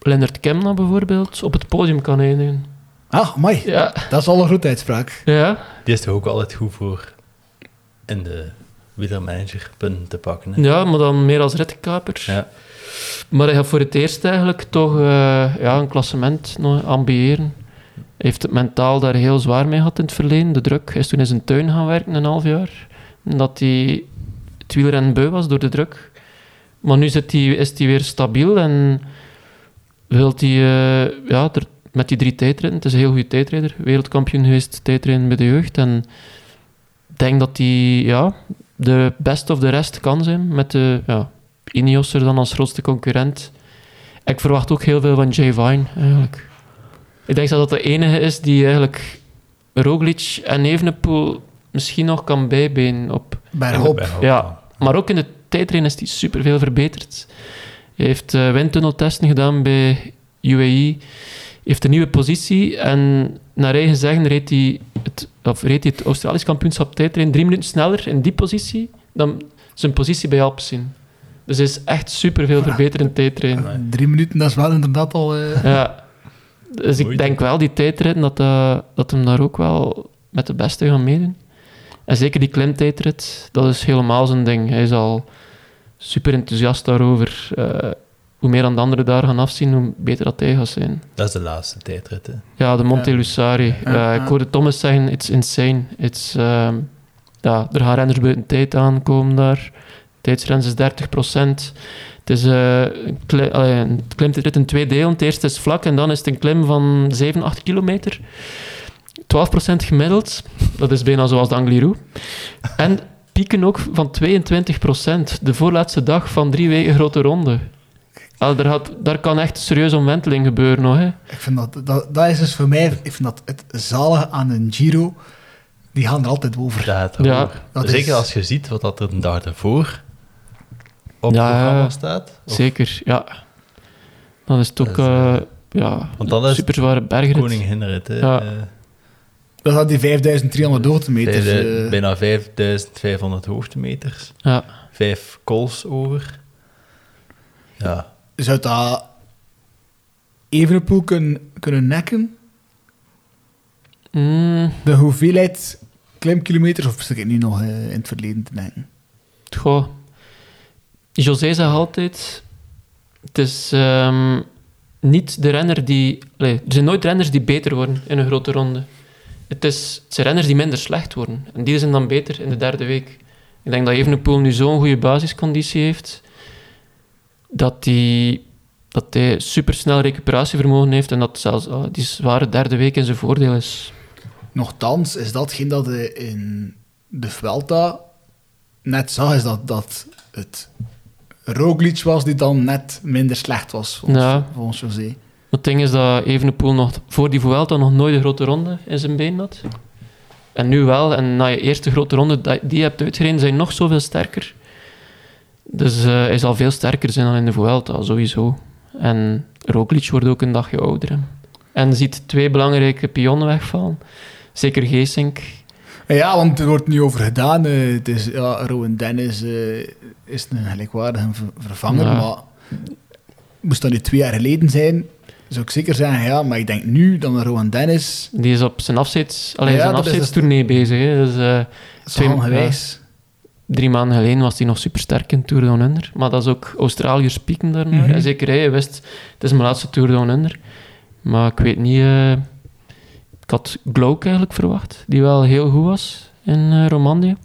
Lennart Kemna bijvoorbeeld op het podium kan eindigen. Ah, mooi. Ja, Dat is al een grote uitspraak. ja. Die is toch ook altijd goed voor in de wielermanagerpunten te pakken. Hè. Ja, maar dan meer als ritkaper. Ja. Maar hij gaat voor het eerst eigenlijk toch eh, ja, een klassement nog ambiëren. Hij heeft het mentaal daar heel zwaar mee gehad in het verleden. De druk. Hij is toen in zijn tuin gaan werken, een half jaar. Omdat hij het wielrennen beu was door de druk. Maar nu zit hij, is hij weer stabiel en wil hij eh, ja, er, met die drie tijdritten. Het is een heel goede tijdrijder. Wereldkampioen geweest tijdrijden bij de jeugd. En ik denk dat hij ja, de best of de rest kan zijn. Met de ja, Ineos er dan als grootste concurrent. Ik verwacht ook heel veel van Jay Vine, eigenlijk. Ik denk dat dat de enige is die eigenlijk Roglic en Evenepoel misschien nog kan bijbenen op. Bergop. Ja, maar ook in de tijdrijden is hij superveel verbeterd. Hij heeft eh, windtunneltesten gedaan bij UAE. Heeft een nieuwe positie en naar eigen zeggen reed hij het, of reed hij het Australisch kampioenschap tijdrijden drie minuten sneller in die positie dan zijn positie bij Alpecin. Dus hij is echt superveel verbeterd in tijdrijden. Drie minuten, dat is wel inderdaad al... eh, Ja. Dus ik denk wel, die tijdritten, dat, eh, dat hem daar ook wel met de beste gaan meedoen. En zeker die klimtijdrit, dat is helemaal zijn ding. Hij is al super enthousiast daarover. Eh, hoe meer dan de anderen daar gaan afzien, hoe beter dat hij gaat zijn. Dat is de laatste tijdrit. Hè. Ja, de Monte Lussari. Eh, ik hoorde Thomas zeggen, it's insane. It's, ehm, ja, er gaan renners buiten tijd aankomen daar. Tijdsrens is 30%. Het is eh, een, in twee delen. Het eerste is vlak en dan is het een klim van 7, 8 kilometer. 12% gemiddeld. Dat is bijna zoals de Angliru. En pieken ook van 22%. De voorlaatste dag van drie weken grote ronde. Al, daar, gaat, daar kan echt serieus omwenteling gebeuren nog. Hè. Ik vind dat, dat, dat is dus voor mij, ik vind dat het zalige aan een Giro, die gaan er altijd over. Ja, dat Zeker is- als je ziet wat dat er een dag ervoor op Ja, het programma ja. staat. Of Zeker, ja. Dan is het ook Dat is, eh, eh, ja, want dat is super zware bergrit. Koning Hinrit. Hè. Ja. Eh, Dat had die 5300 hoogtemeters. vijfde- eh, bijna 5500 hoogtemeters. Ja. Vijf calls over. Ja, zou dat Evenepoel kunnen, kunnen nekken? Mm, De hoeveelheid klimkilometers, of zit ik nu nog eh, in het verleden te denken? goh. José zegt altijd... Het is ehm, niet de renner die... er zijn nooit renners die beter worden in een grote ronde. Het, is, het zijn renners die minder slecht worden. En die zijn dan beter in de derde week. Ik denk dat Evenepoel nu zo'n goede basisconditie heeft... Dat hij, dat hij supersnel recuperatievermogen heeft en dat zelfs ah, die zware derde week in zijn voordeel is. Nochtans is datgene dat je in de Vuelta net zag, is dat, dat het Roglic was die dan net minder slecht was, volgens, Ja. volgens José. Het ding is dat Evenepoel nog voor die Vuelta nog nooit een grote ronde in zijn been had. En nu wel. En na je eerste grote ronde die je hebt uitgereden, zijn nog zoveel sterker. Dus eh, hij zal veel sterker zijn dan in de Vuelta, sowieso. En Roglic wordt ook een dagje ouder. En ziet twee belangrijke pionnen wegvallen. Zeker Geesink. Ja, want er wordt nu over gedaan. eh, het is, ja, Rowan Dennis eh, is een gelijkwaardige ver- vervanger, Ja. maar moest dat nu twee jaar geleden zijn, zou ik zeker zeggen, ja, maar ik denk nu dat een Rowan Dennis, Die is op zijn, afzets, allee, Ja, zijn dat is- afzetstournee bezig. Hè. Dus, Twee- gewijs. Drie maanden geleden was hij nog supersterk in Tour Down Under. Maar dat is ook Australiërs pieken daarnaar. Mhm. En zeker hij wist, het is mijn laatste Tour Down Under. Maar ik weet niet... eh, ik had Glouk eigenlijk verwacht, die wel heel goed was in eh, Romandie.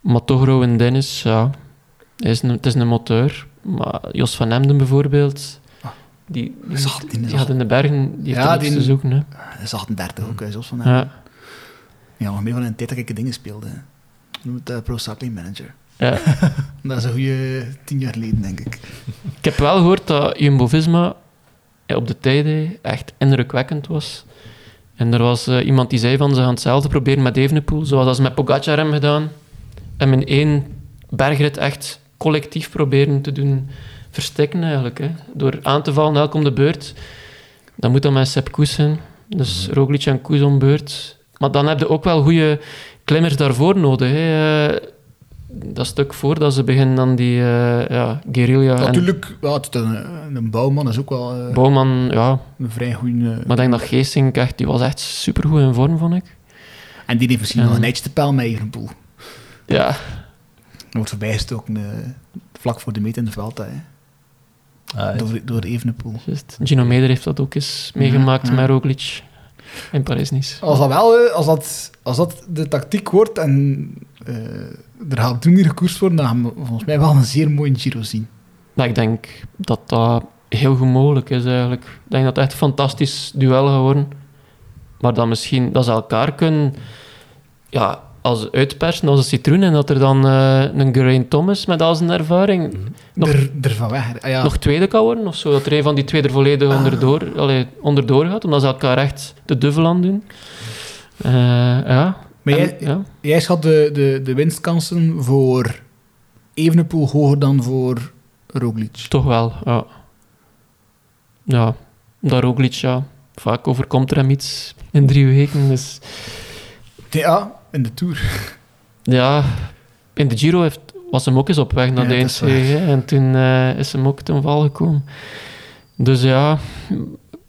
Maar toch Rowan Dennis, ja... Hij is een, het is een moteur. Maar Jos van Emden bijvoorbeeld... Die, die, die die had in de bergen die heeft Ja, die- te zoeken. Hè. Dat is 38 ook, zoals van. Ja, Ja, nog meer van een tijd dat ik dingen speelde. Noem het eh, Pro Cycling Manager. ja. Dat is een goede tien jaar geleden, denk ik. Ik heb wel gehoord dat Jumbo-Visma op de tijden echt indrukwekkend was. En er was eh, iemand die zei van ze gaan hetzelfde proberen met Evenepoel, zoals dat ze met Pogacar hebben gedaan. En in één bergrit echt collectief proberen te doen verstikken eigenlijk. Hè. Door aan te vallen elk om de beurt. Dan moet dat met Sepp Koes zijn. Dus Roglic en Koes om beurt. Maar dan heb je ook wel goede klimmers daarvoor nodig. Hè. Eh, Dat stuk voordat ze beginnen aan die eh ja, guerrilla en Natuurlijk, ja, het is een, een bouwman is ook wel eh, Bouwman, ja. een vrij goede... Maar ik denk dat Geesink echt, die was echt supergoed in vorm, vond ik. en die heeft misschien Ja. nog een eitje te pijl met Evenepoel. Ja, Hij wordt voorbijgestoken eh, vlak voor de meet in de Vuelta. Hè. Ah, Door, door Evenepoel. juist. Gino Meder heeft dat ook eens meegemaakt Ja, ja. met Roglic in Parijs-Nice. Als dat wel, als dat, als dat de tactiek wordt en eh, er gaat toen niet gekoerst worden, dan gaan we volgens mij wel een zeer mooie Giro zien. Ik denk dat dat heel goed mogelijk is eigenlijk. Ik denk dat het echt een fantastisch duel gaat worden. Maar dan misschien dat ze elkaar kunnen ja, als uitpersen als een citroen en dat er dan eh, een Geraint Thomas met al zijn ervaring Nog- Er, er van weg. Ah, ja. nog tweede kan worden of zo. Dat er een van die twee er volledig onderdoor, allee, onderdoor gaat, omdat ze elkaar echt de duvel aan doen. Eh, ja. Maar En- jij, ja. jij schat de, de, de winstkansen voor Evenepoel hoger dan voor Roglic. Toch wel, ja. Ja, dat Roglic, ja. Vaak overkomt er hem iets in drie weken, dus... Ja, in de Tour. Ja, in de Giro heeft, was hem ook eens op weg naar Ja, de hè, En toen eh, is hem ook ten val gekomen. Dus ja,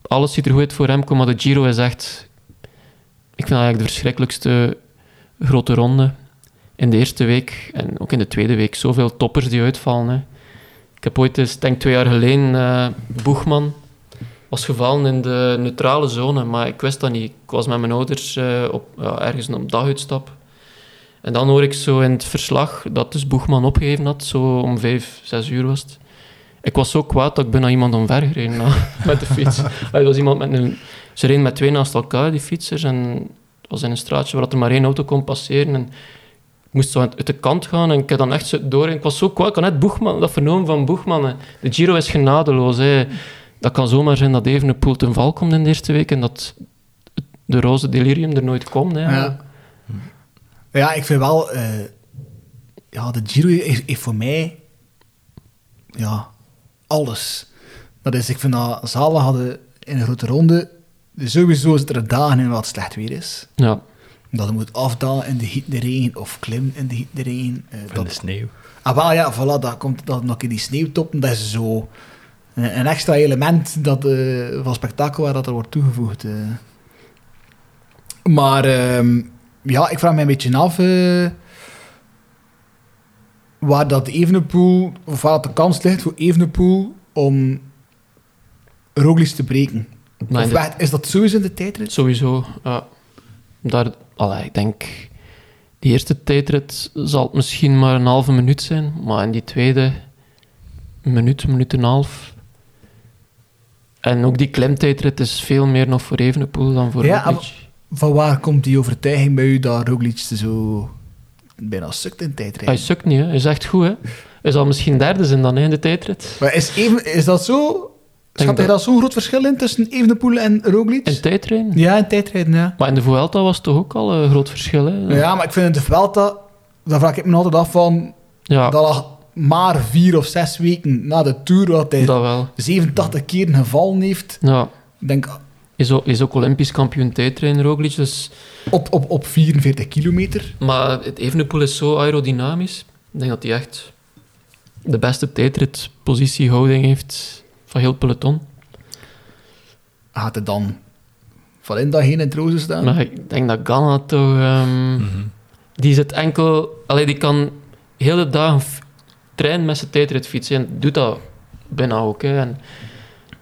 alles ziet er goed uit voor hem. Maar de Giro is echt... Ik vind eigenlijk de verschrikkelijkste grote ronde. In de eerste week en ook in de tweede week. Zoveel toppers die uitvallen. Hè. Ik heb ooit eens, denk twee jaar geleden, eh Boegman was gevallen in de neutrale zone. Maar ik wist dat niet. Ik was met mijn ouders eh, op, ja, ergens op daguitstap. En dan hoor ik zo in het verslag dat dus Boegman opgegeven had, zo om vijf, zes uur was het. Ik was zo kwaad dat ik bijna iemand omvergereden na- met de fiets. Er was iemand met een... Ze reden met twee naast elkaar, die fietsers, en het was in een straatje waar er maar één auto kon passeren. En ik moest zo uit de kant gaan en ik heb dan echt zo door. En ik was zo kwaad, ik had net Boegman, dat vernomen van Boegman. hè. De Giro is genadeloos. Hè. Dat kan zomaar zijn dat Evenepoel ten val komt in de eerste week en dat de roze delirium er nooit komt. Hè. Ja. ja, ik vind wel... eh, ja, de Giro is, is voor mij... Ja, alles. Dat is, ik vind dat Zalen hadden in een grote ronde... Sowieso zitten er dagen in wat slecht weer is. ja. Dat je moet afdalen in de hitte de regen of klimmen in de hitte de regen. eh, van dat, de sneeuw. Ah, wel, ja, voilà, dat komt dat nog in die sneeuwtoppen. Dat is zo een, extra element dat, eh, van spektakel waar dat er wordt toegevoegd. eh. Maar ehm, ja, ik vraag me een beetje af eh, waar dat Evenepoel, of waar de kans ligt voor Evenepoel om Roglic te breken. Of de- is dat sowieso in de tijdrit? Sowieso, ja. Daar, allee, ik denk, die eerste tijdrit zal het misschien maar een halve minuut zijn, maar in die tweede, minuut, minuut en een half. En ook die klimtijdrit is veel meer nog voor Evenepoel dan voor Ja, Roglic. Van waar komt die overtuiging bij u dat Roglic zo bijna sukt in tijdrit? Hij sukt niet, hè. hij is echt goed. Hè. Hij zal misschien derde zijn dan hè, in de tijdrit. Maar is, even, is dat zo? Schat hij dat- zo'n groot verschil in tussen Evenepoel en Roglic? In tijdrijden. Ja, in tijdrijden, ja. Maar in de Vuelta was het toch ook al een groot verschil. Hè. Ja, maar ik vind in de Vuelta, daar vraag ik me altijd af van, Ja, dat maar vier of zes weken na de Tour, wat hij dat wel. 87 keer gevallen heeft. Ja. Ik denk, Is ook, is ook Olympisch kampioen tijdrijden, Roglic, dus... op, op, op 44 kilometer. Maar het Evenepoel is zo aerodynamisch. Ik denk dat hij echt de beste tijdritpositiehouding heeft van heel het peloton. Gaat hij dan van in dat heen in het rozen staan? Maar ik denk dat Ganna toch... ehm, Die zit enkel... Allee, die kan heel de dagen trainen met zijn tijdritfiets. En doet dat bijna ook. Hè. En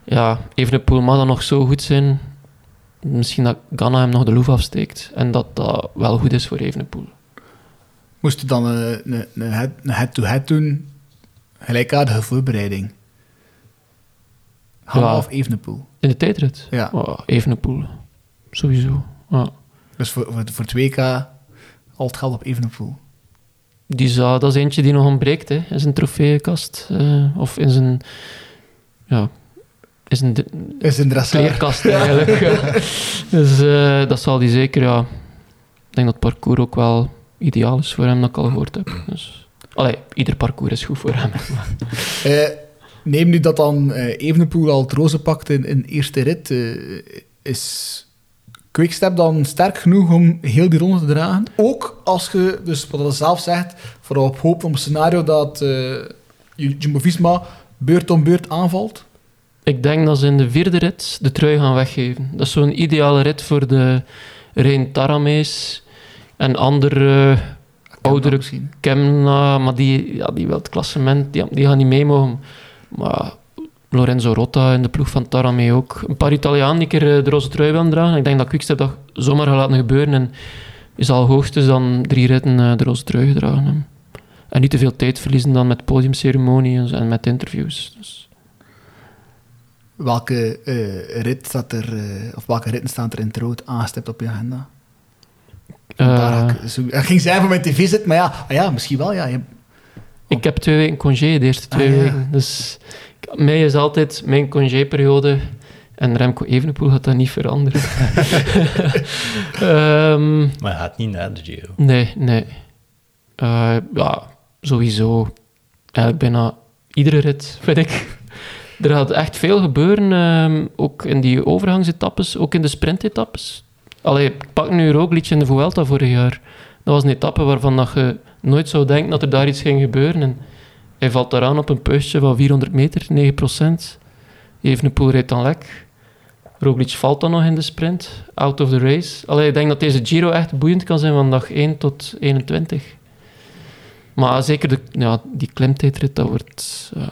ja, Evenepoel mag dan nog zo goed zijn. Misschien dat Ganna hem nog de loef afsteekt. En dat dat wel goed is voor Evenepoel. Moest hij dan een, een, een head- een head-to-head doen, gelijkaardige voorbereiding? Hanna Ja. of Evenepoel? In de tijdrit? Ja. Oh, Evenepoel. Sowieso. Ja. Dus voor, voor, voor het WK al het geld op Evenepoel. Die zou, dat is eentje die nog ontbreekt hè, in zijn trofeeënkast. eh, of in zijn... Ja, Is een dresser. kleerkast eigenlijk. ja. Dus eh, dat zal die zeker... Ja, ik denk dat het parcours ook wel ideaal is voor hem, dat ik al gehoord heb. Dus, allee, ieder parcours is goed voor hem. Eh, neem nu dat dan eh Evenepoel al het roze pakt in, in eerste rit. is Quickstep dan sterk genoeg om heel die ronde te dragen? Ook als je, dus wat hij zelf zegt, hoopt op een scenario dat eh Jumbo-Visma beurt om beurt aanvalt. Ik denk dat ze in de vierde rit de trui gaan weggeven. Dat is zo'n ideale rit voor de Rein Taramees en andere oudere misschien. Kemna, maar die, ja, die wil het klassement, die, die gaan niet mee mogen. Maar Lorenzo Rotta in de ploeg van Taramee ook. Een paar Italianen die keer eh, de roze trui willen dragen. Ik denk dat Quickstep dat zomaar gaat laten gebeuren en is al hoogstens dan drie ritten eh, de roze trui gedragen hebben. En niet te veel tijd verliezen dan met podiumceremonies en met interviews. Dus, Welke eh, rit staat er, of welke ritten staan er in het rood aangestipt op je agenda? ik, zo, ik ging zijn voor mijn tv zit, maar ja, ah ja misschien wel. Ja. Je- ik heb twee weken congé, de eerste twee Ah, ja. weken. Dus mij is altijd mijn congéperiode. En Remco Evenepoel gaat dat niet veranderen. Ehm, Maar hij gaat niet naar de Giro. Nee, nee. Eh, ja, sowieso. Eigenlijk bijna iedere rit, vind ik. Er gaat echt veel gebeuren, ehm, ook in die overgangsetappes, ook in de sprintetappes. Allee, ik pak nu Roglic in de Vuelta vorig jaar. Dat was een etappe waarvan dat je nooit zou denken dat er daar iets ging gebeuren. En hij valt daaraan op een puistje van 400 meter, 9%. Evenepoel rijdt dan lek. Roglic valt dan nog in de sprint, out of the race. Allee, ik denk dat deze Giro echt boeiend kan zijn van dag 1 tot 21. Maar zeker de, ja, die klimtijdrit, dat wordt uh,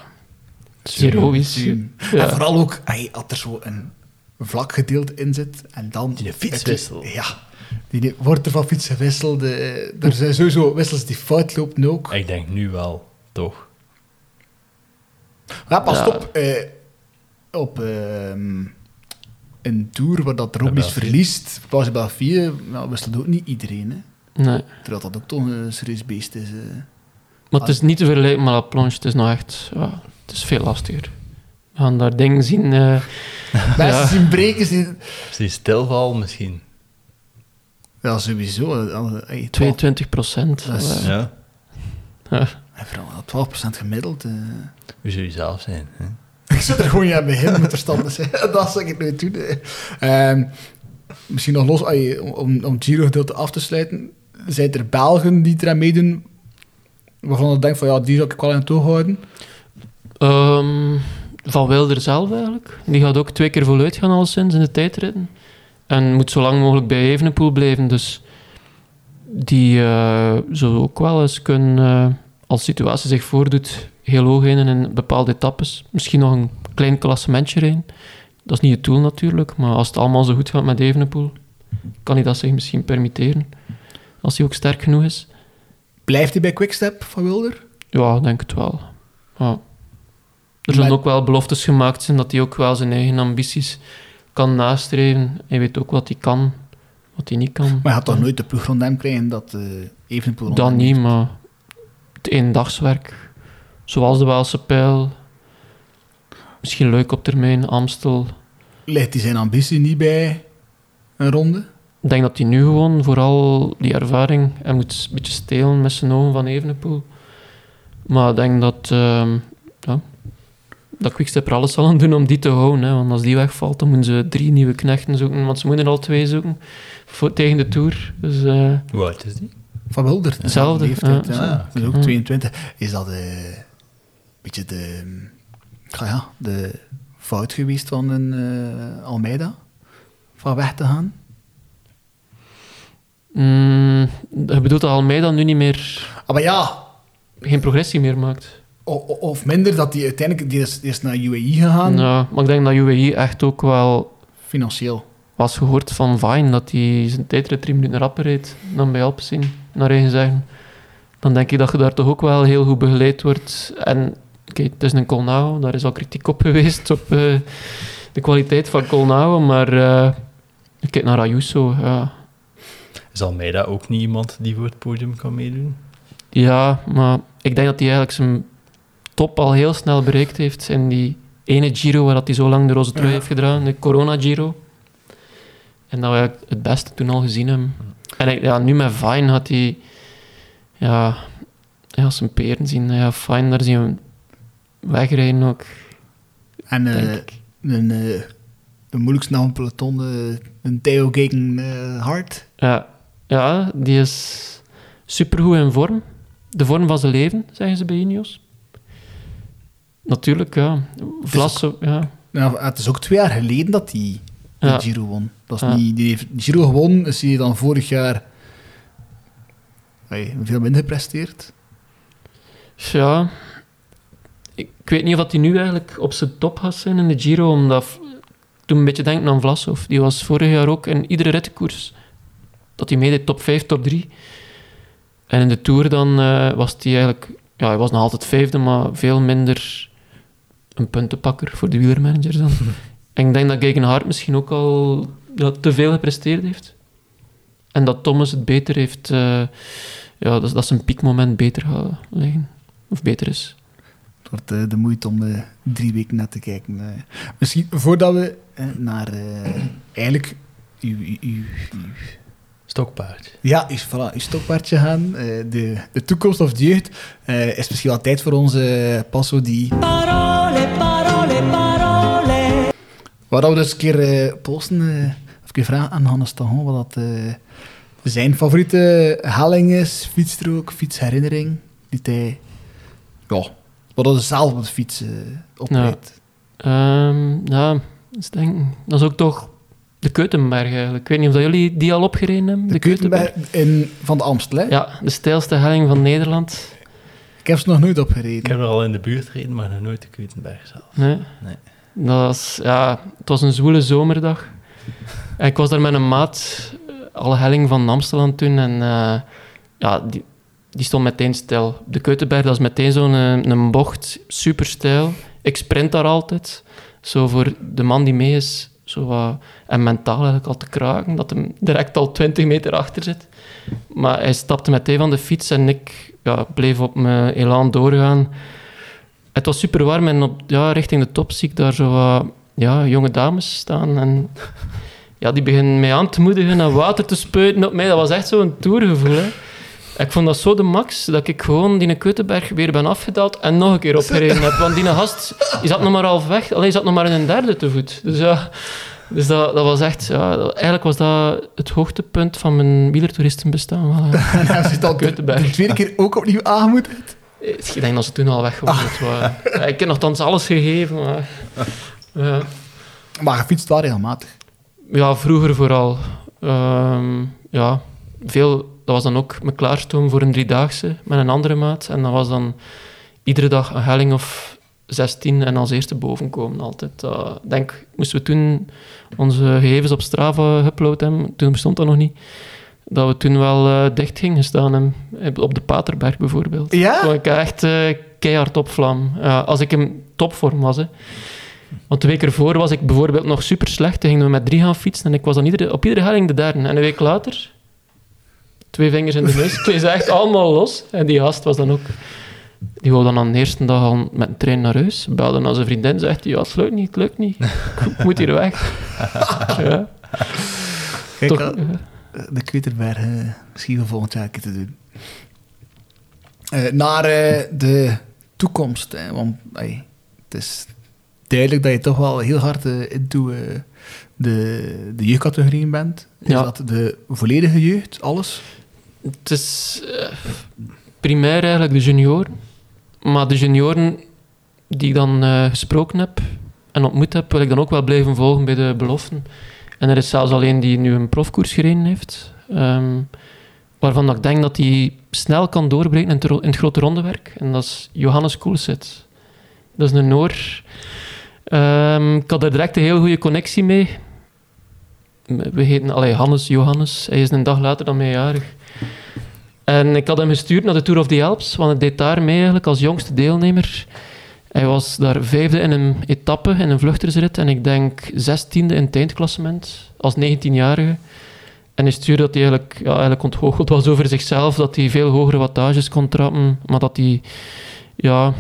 heroïs. En Ja. vooral ook ay, als er zo een vlak gedeelte in zit en dan... Die fietswissel. Ja, die wordt er van fiets gewisseld. eh, er zijn sowieso wissels die fout lopen ook. Ik denk nu wel, toch? Ja, pas Ja. op. eh, op ehm, een tour waar dat Roglic verliest, Pauze België, nou, wisselt ook niet iedereen. Hè. Nee. Terwijl dat ook toch een serieus beest is. eh. Maar het is niet te vergelijken met La Planche. Het is nog echt... Ja, het is veel lastiger. We gaan daar dingen zien... eh, Mensen Ja. zien breken, zien... Die stilval misschien. Ja, sowieso. eh, al- ay, 22 procent. Dat is- Ja. En vooral 12% gemiddeld. eh. Hoe zou je zelf zijn? Hè? Ik zit er gewoon niet aan beginnen met verstand. Dus, dat zou ik nooit doen. Ehm, misschien nog los, om, om het Giro-gedeelte af te sluiten. Zijn er Belgen die eraan meedoen, waarvan ik denk van ja, die zou ik wel in toog houden? Ehm, van Wilder zelf eigenlijk. Die gaat ook twee keer voluit gaan al sinds in de tijdritten. En moet zo lang mogelijk bij Evenepoel blijven. Dus die eh zou ook wel eens kunnen, eh, als de situatie zich voordoet, heel hoog in in bepaalde etappes. Misschien nog een klein klassementje rijden. Dat is niet het doel natuurlijk, maar als het allemaal zo goed gaat met Evenepoel, kan hij dat zich misschien permitteren. Als hij ook sterk genoeg is. Blijft hij bij Quickstep van Wilder? Ja, denk het wel. Ja. Er zullen Maar- ook wel beloftes gemaakt zijn dat hij ook wel zijn eigen ambities kan nastreven. Hij weet ook wat hij kan, wat hij niet kan. Maar hij had toch nooit de ploeg rond hem krijgen dat uh, Evenepoel Dat niet, maar het eendagswerk, zoals de Waalse Pijl, misschien leuk op termijn, Amstel. Ligt hij zijn ambitie niet bij een ronde? Ik denk dat hij nu gewoon vooral die ervaring, hij moet een beetje stelen met zijn ogen van Evenepoel. Maar ik denk dat, ehm ja, dat Quickstep er alles zal aan doen om die te houden. Hè. Want als die wegvalt, dan moeten ze drie nieuwe knechten zoeken. Want ze moeten er al twee zoeken voor, tegen de Tour. Dus eh, Hoe oud is die? Van Wilder. Hetzelfde, Leeftijd, ja. ja. Dat is ook Ja. 22. Is dat eh, een beetje de, ja, de fout geweest van een eh, Almeida? Van weg te gaan? mm, je bedoelt dat Almeida nu niet meer, Ah, maar ja, geen progressie meer maakt. o- of minder dat die uiteindelijk die is, die is naar UAE gegaan, Ja, maar ik denk dat UAE echt ook wel financieel. Was gehoord van Vine, dat hij zijn tijdrit drie minuten rapper reed dan bij Alpecin, naar eigen zeggen. Dan denk ik dat je daar toch ook wel heel goed begeleid wordt. En kijk, het is een Colnao, daar is al kritiek op geweest, op eh, de kwaliteit van Colnao, maar eh, kijk naar Ayuso, ja. Is Almeida ook niet iemand die voor het podium kan meedoen? Ja, maar ik denk dat hij eigenlijk zijn top al heel snel bereikt heeft in die ene Giro waar dat hij zo lang de roze trui Ja. heeft gedragen, de Corona Giro. En dat we het beste toen al gezien hebben. En ik- ja, nu met Vine had hij... Ja, ja zijn peren zien. Ja, Vine, daar zien we wegrijden ook, En eh, een, eh, de moeilijkste naam peloton, eh, een Theo Gegen Hart. Ja, ja, die is supergoed in vorm. De vorm van zijn leven, zeggen ze bij Ineos. Natuurlijk, ja. Vlasso, ja. Nou, het is ook twee jaar geleden dat hij de Ja. Giro won. Dat is Ja. niet, die heeft Giro gewonnen, is hij dan vorig jaar hey, veel minder gepresteerd. Ja, ik weet niet of hij nu eigenlijk op zijn top gaat zijn in de Giro, omdat toen een beetje denken aan Vlasov. Die was vorig jaar ook in iedere rittenkoers dat hij meedeed top 5, top 3. En in de Tour dan uh, was hij eigenlijk... Ja, hij was nog altijd vijfde, maar veel minder een puntenpakker voor de wielermanagers dan. en ik denk dat Gegenhard misschien ook al ja, te veel gepresteerd heeft. En dat Thomas het beter heeft... Uh, ja, dat, dat zijn piekmoment beter gaat liggen. Of beter is. Het wordt uh, de moeite om uh, drie weken naar te kijken. Uh, misschien voordat we naar eigenlijk uw, uw, uw, Stokpaardje. Ja, is, voilà, uw stokpaardje gaan. de, de toekomst of de jeugd is misschien wel tijd voor onze Passo die... Parole, parole, parole. Waar we dus een keer posten, of een keer vragen aan Hannes Tagon wat dat zijn favoriete helling is, fietsstrook, fietsherinnering, die hij ja, wat dat zelf op de fiets uh, oprijdt. Ja. Um, ja, dat is ook toch de Keutenberg eigenlijk. Ik weet niet of jullie die al opgereden hebben. De, de Keutenberg, in, van de Amstel, hè? Ja, de steilste helling van Nederland. Ik heb ze nog nooit opgereden. Ik heb er al in de buurt gereden, maar nog nooit de Keutenberg zelf. Nee? Nee. Ja, het was een zwoele zomerdag. Ik was daar met een maat eh, alle helling van Amsterdam toen. En uh, ja, die, die stond meteen stijl. De Keutenberg, dat is meteen zo'n een, een bocht, super stijl. Ik sprint daar altijd. Zo voor de man die mee is, zo en mentaal eigenlijk al te kraken, dat hem direct al 20 meter achter zit. Maar hij stapte meteen van de fiets en ik ja, bleef op mijn elan doorgaan. Het was super warm en op, ja, richting de top zie ik daar zo wat ja, jonge dames staan. En ja, die beginnen mij aan te moedigen en water te spuiten op mij. Dat was echt zo'n toergevoel. Hè. Ik vond dat zo de max, dat ik gewoon die Keutenberg weer ben afgedaald en nog een keer opgereden heb. Want die gast, die zat nog maar half weg. Alleen zat nog maar in een derde te voet. Dus ja... Dus dat, dat was echt, ja, eigenlijk was dat het hoogtepunt van mijn wielertoeristenbestaan. En hij zit al de tweede keer ook opnieuw aangemoedigd? Ik denk dat ze toen al weg waren. Ah. Ik heb nogthans alles gegeven, maar... Ja. Maar gefietst wel regelmatig? Ja, vroeger vooral. Um, ja, veel dat was dan ook me klaarstomen voor een driedaagse met een andere maat. En dat was dan iedere dag een helling of 16 en als eerste boven komen altijd. Uh, denk, moesten we toen onze gegevens op Strava geüpload hebben, toen bestond dat nog niet, dat we toen wel uh, dicht gingen staan. op de Paterberg bijvoorbeeld. Ja? Toen ik echt uh, keihard op vlam. als ik in topvorm was. Hè. Want de week ervoor was ik bijvoorbeeld nog super slecht. Toen gingen we met drie gaan fietsen en ik was dan iedere, op iedere helling de derde. En een week later twee vingers in de neus. Twee ze echt allemaal los. En die gast was dan ook... Die wou dan aan de eerste dag al met een trein naar huis. Belde naar zijn vriendin, zegt hij, ja, het lukt niet, het lukt niet. Ik moet hier weg. ja. Kijk, Toch, de Kwitterberg uh, misschien wel volgend jaar te doen. Uh, naar uh, de toekomst, hè, want het is duidelijk dat je toch wel heel hard uh, into de, de jeugdcategorieën bent. Is ja. dat de volledige jeugd, alles? Het is primair eigenlijk de junioren. Maar de junioren die ik dan gesproken heb en ontmoet heb, wil ik dan ook wel blijven volgen bij de beloften. En er is zelfs alleen die nu een profkoers gereden heeft. Um, waarvan ik denk dat hij snel kan doorbreken in, in, het grote rondewerk. En dat is Johannes Koelset. Dat is een Noor. Um, ik had er direct een heel goede connectie mee we heten allee, Hannes Johannes. Hij is een dag later dan mij jarig. En ik had hem gestuurd naar de Tour of the Alps, want hij deed daar mee eigenlijk als jongste deelnemer. Hij was daar vijfde in een etappe, in een vluchtersrit. En ik denk zestiende in het eindklassement, als 19-jarige. En hij stuurde dat hij eigenlijk, ja, eigenlijk ontgoocheld was over zichzelf, dat hij veel hogere wattages kon trappen, maar dat hij ja,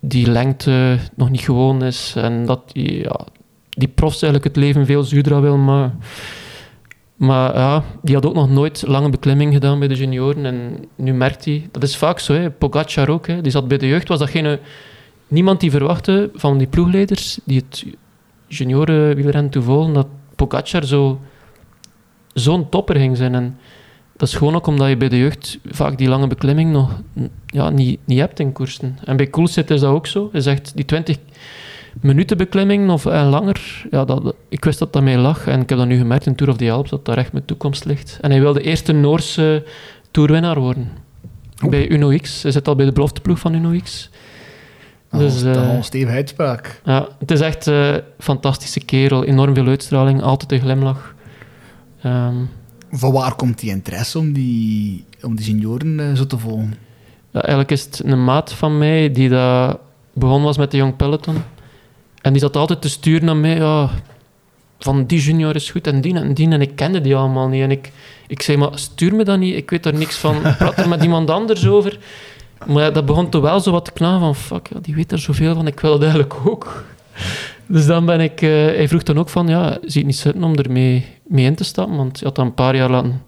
die lengte nog niet gewoon is. En dat hij ja, die profs eigenlijk het leven veel zuurder wil maar Maar ja, die had ook nog nooit lange beklimming gedaan bij de junioren. En nu merkt hij, dat is vaak zo, hè. Pogacar ook, hè. die zat bij de jeugd, was dat geen, niemand die verwachtte van die ploegleiders die het junioren wielrennen toevolgen, dat Pogacar zo, zo'n topper ging zijn. En dat is gewoon ook omdat je bij de jeugd vaak die lange beklimming nog ja, niet, niet hebt in koersen. En bij Coolset is dat ook zo. Hij zegt, die 20 minutenbeklimming of en langer, ja, dat, ik wist dat dat mij lag. En ik heb dat nu gemerkt in Tour of the Alps, dat daar echt mijn toekomst ligt. En hij wilde eerst een Noorse toerwinnaar worden. Bij Uno X. Hij zit al bij de belofteploeg van Uno X. Dat Dus, al een stevige uitspraak. Ja, het is echt eh, een fantastische kerel. Enorm veel uitstraling, altijd een glimlach. Ehm, Van waar komt die interesse om die, om die senioren eh, zo te volgen? ja, eigenlijk is het een maat van mij die dat begonnen was met de Young Peloton. En die zat altijd te sturen naar mij. Ja, van die junior is goed en die en die. En ik kende die allemaal niet. En ik, ik zei, maar stuur me dat niet. Ik weet daar niks van. Praat er met iemand anders over. Maar dat begon toch wel zo wat te knagen van... Fuck, ja, die weet er zoveel van. Ik wil het eigenlijk ook. Dus dan ben ik... eh, hij vroeg dan ook van... Ja, zie je het niet zitten om ermee mee in te stappen? Want hij had dat een paar jaar laten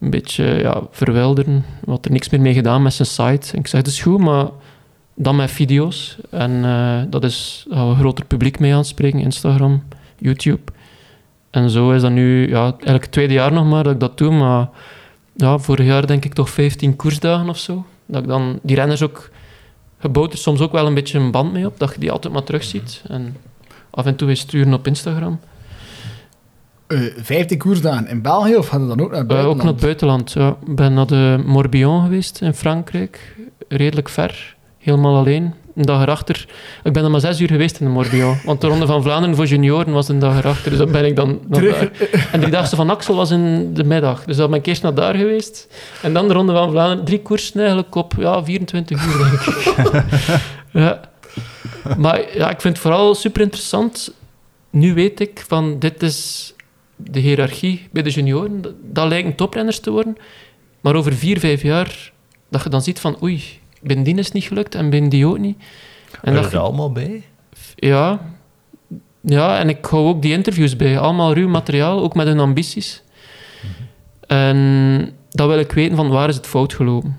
een beetje ja, verwilderen. Had er niks meer mee gedaan met zijn site. En ik zei, dat is goed, maar dan met video's. En eh, dat is gaan we een groter publiek mee aanspreken. Instagram, YouTube. En zo is dat nu ja, eigenlijk tweede jaar nog maar dat ik dat doe. Maar ja, vorig jaar denk ik toch 15 koersdagen of zo. Dat ik dan die renners ook... Je bouwt er soms ook wel een beetje een band mee op, dat je die altijd maar terugziet. En af en toe weer sturen op Instagram. Eh 15 koersdagen in België of hadden dan ook naar het Eh, ook buitenland? naar het buitenland. Ja. Ik ben naar de Morbihan geweest in Frankrijk. Redelijk ver. Helemaal alleen. Een dag erachter. Ik ben dan maar zes uur geweest in de Morbihan. Want de Ronde van Vlaanderen voor junioren was een dag erachter. Dus dan ben ik dan naar daar. En de Daagse van Axel was in de middag. Dus dan ben ik eerst naar daar geweest. En dan de Ronde van Vlaanderen. Drie koersen eigenlijk op ja, 24 uur, denk ik. ja. Maar ja, ik vind het vooral super interessant. Nu weet ik van dit is de hiërarchie bij de junioren. Dat, dat lijken toprenners te worden. Maar over vier, vijf jaar, dat je dan ziet van oei, bij die is het niet gelukt en bij die ook niet. En dat er je- allemaal bij? ja. ja, en ik hou ook die interviews bij. Allemaal ruw materiaal, ook met hun ambities. En dan wil ik weten van waar is het fout gelopen.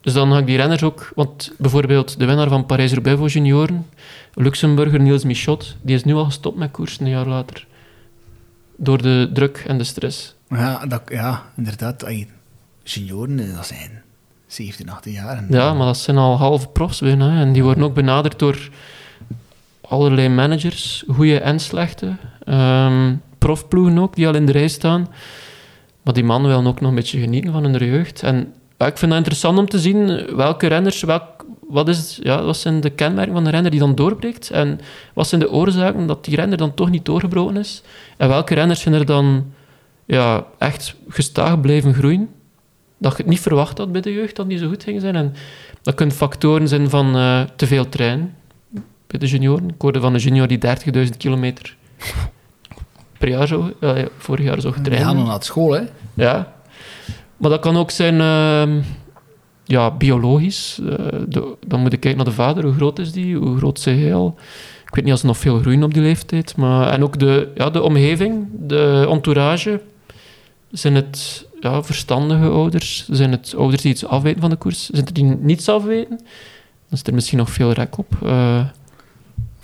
Dus dan ga ik die renners ook... Want bijvoorbeeld de winnaar van Parijs-Roubaix voor junioren, Luxemburger Niels Michot, die is nu al gestopt met koersen een jaar later. Door de druk en de stress. Ja, dat, ja inderdaad. Senioren, eh, dat zijn 17, 18 jaar. En- Ja, maar dat zijn al halve profs bijna. hè. En die worden ook benaderd door allerlei managers, goede en slechte. Ehm profploegen ook, die al in de rij staan. Maar die mannen willen ook nog een beetje genieten van hun jeugd. En ja, ik vind dat interessant om te zien welke renners, welk, wat, is, ja, wat zijn de kenmerken van de renner die dan doorbreekt. En wat zijn de oorzaken dat die renner dan toch niet doorgebroken is. En welke renners zijn er dan ja, echt gestaag blijven groeien. Dat je het niet verwacht had bij de jeugd dat die zo goed gingen zijn. En dat kunnen factoren zijn van eh, te veel trainen bij de junioren. Ik hoorde van een junior die 30.000 kilometer per jaar zo, eh, vorig jaar zo getraind. gaan dan naar school, hè. Ja. Maar dat kan ook zijn ehm, ja, biologisch. Eh, de- dan moet ik kijken naar de vader. Hoe groot is die? Hoe groot hij al? Ik weet niet als ze nog veel groeien op die leeftijd. Maar, en ook de, ja, de omgeving, de entourage. Zijn het ja, verstandige ouders? Zijn het ouders die iets afweten van de koers? Zijn er die niets afweten? Dan is er misschien nog veel rek op. Eh,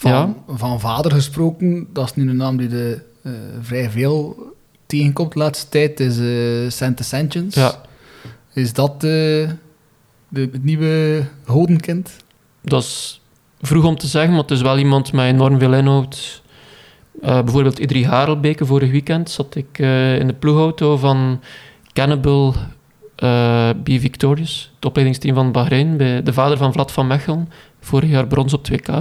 Van, Ja. van vader gesproken, dat is nu een naam die de, eh, vrij veel tegenkomt de laatste tijd, is eh Sante Sanchez. ja, Is dat de, het nieuwe Hodenkind? dat is vroeg om te zeggen, maar het is wel iemand met enorm veel inhoud. Bijvoorbeeld Idri Harelbeke, vorig weekend zat ik in de ploegauto van Cannibal eh B Victorious, het opleidingsteam van Bahrein, bij de vader van Vlad van Mechelen, vorig jaar brons op 2K.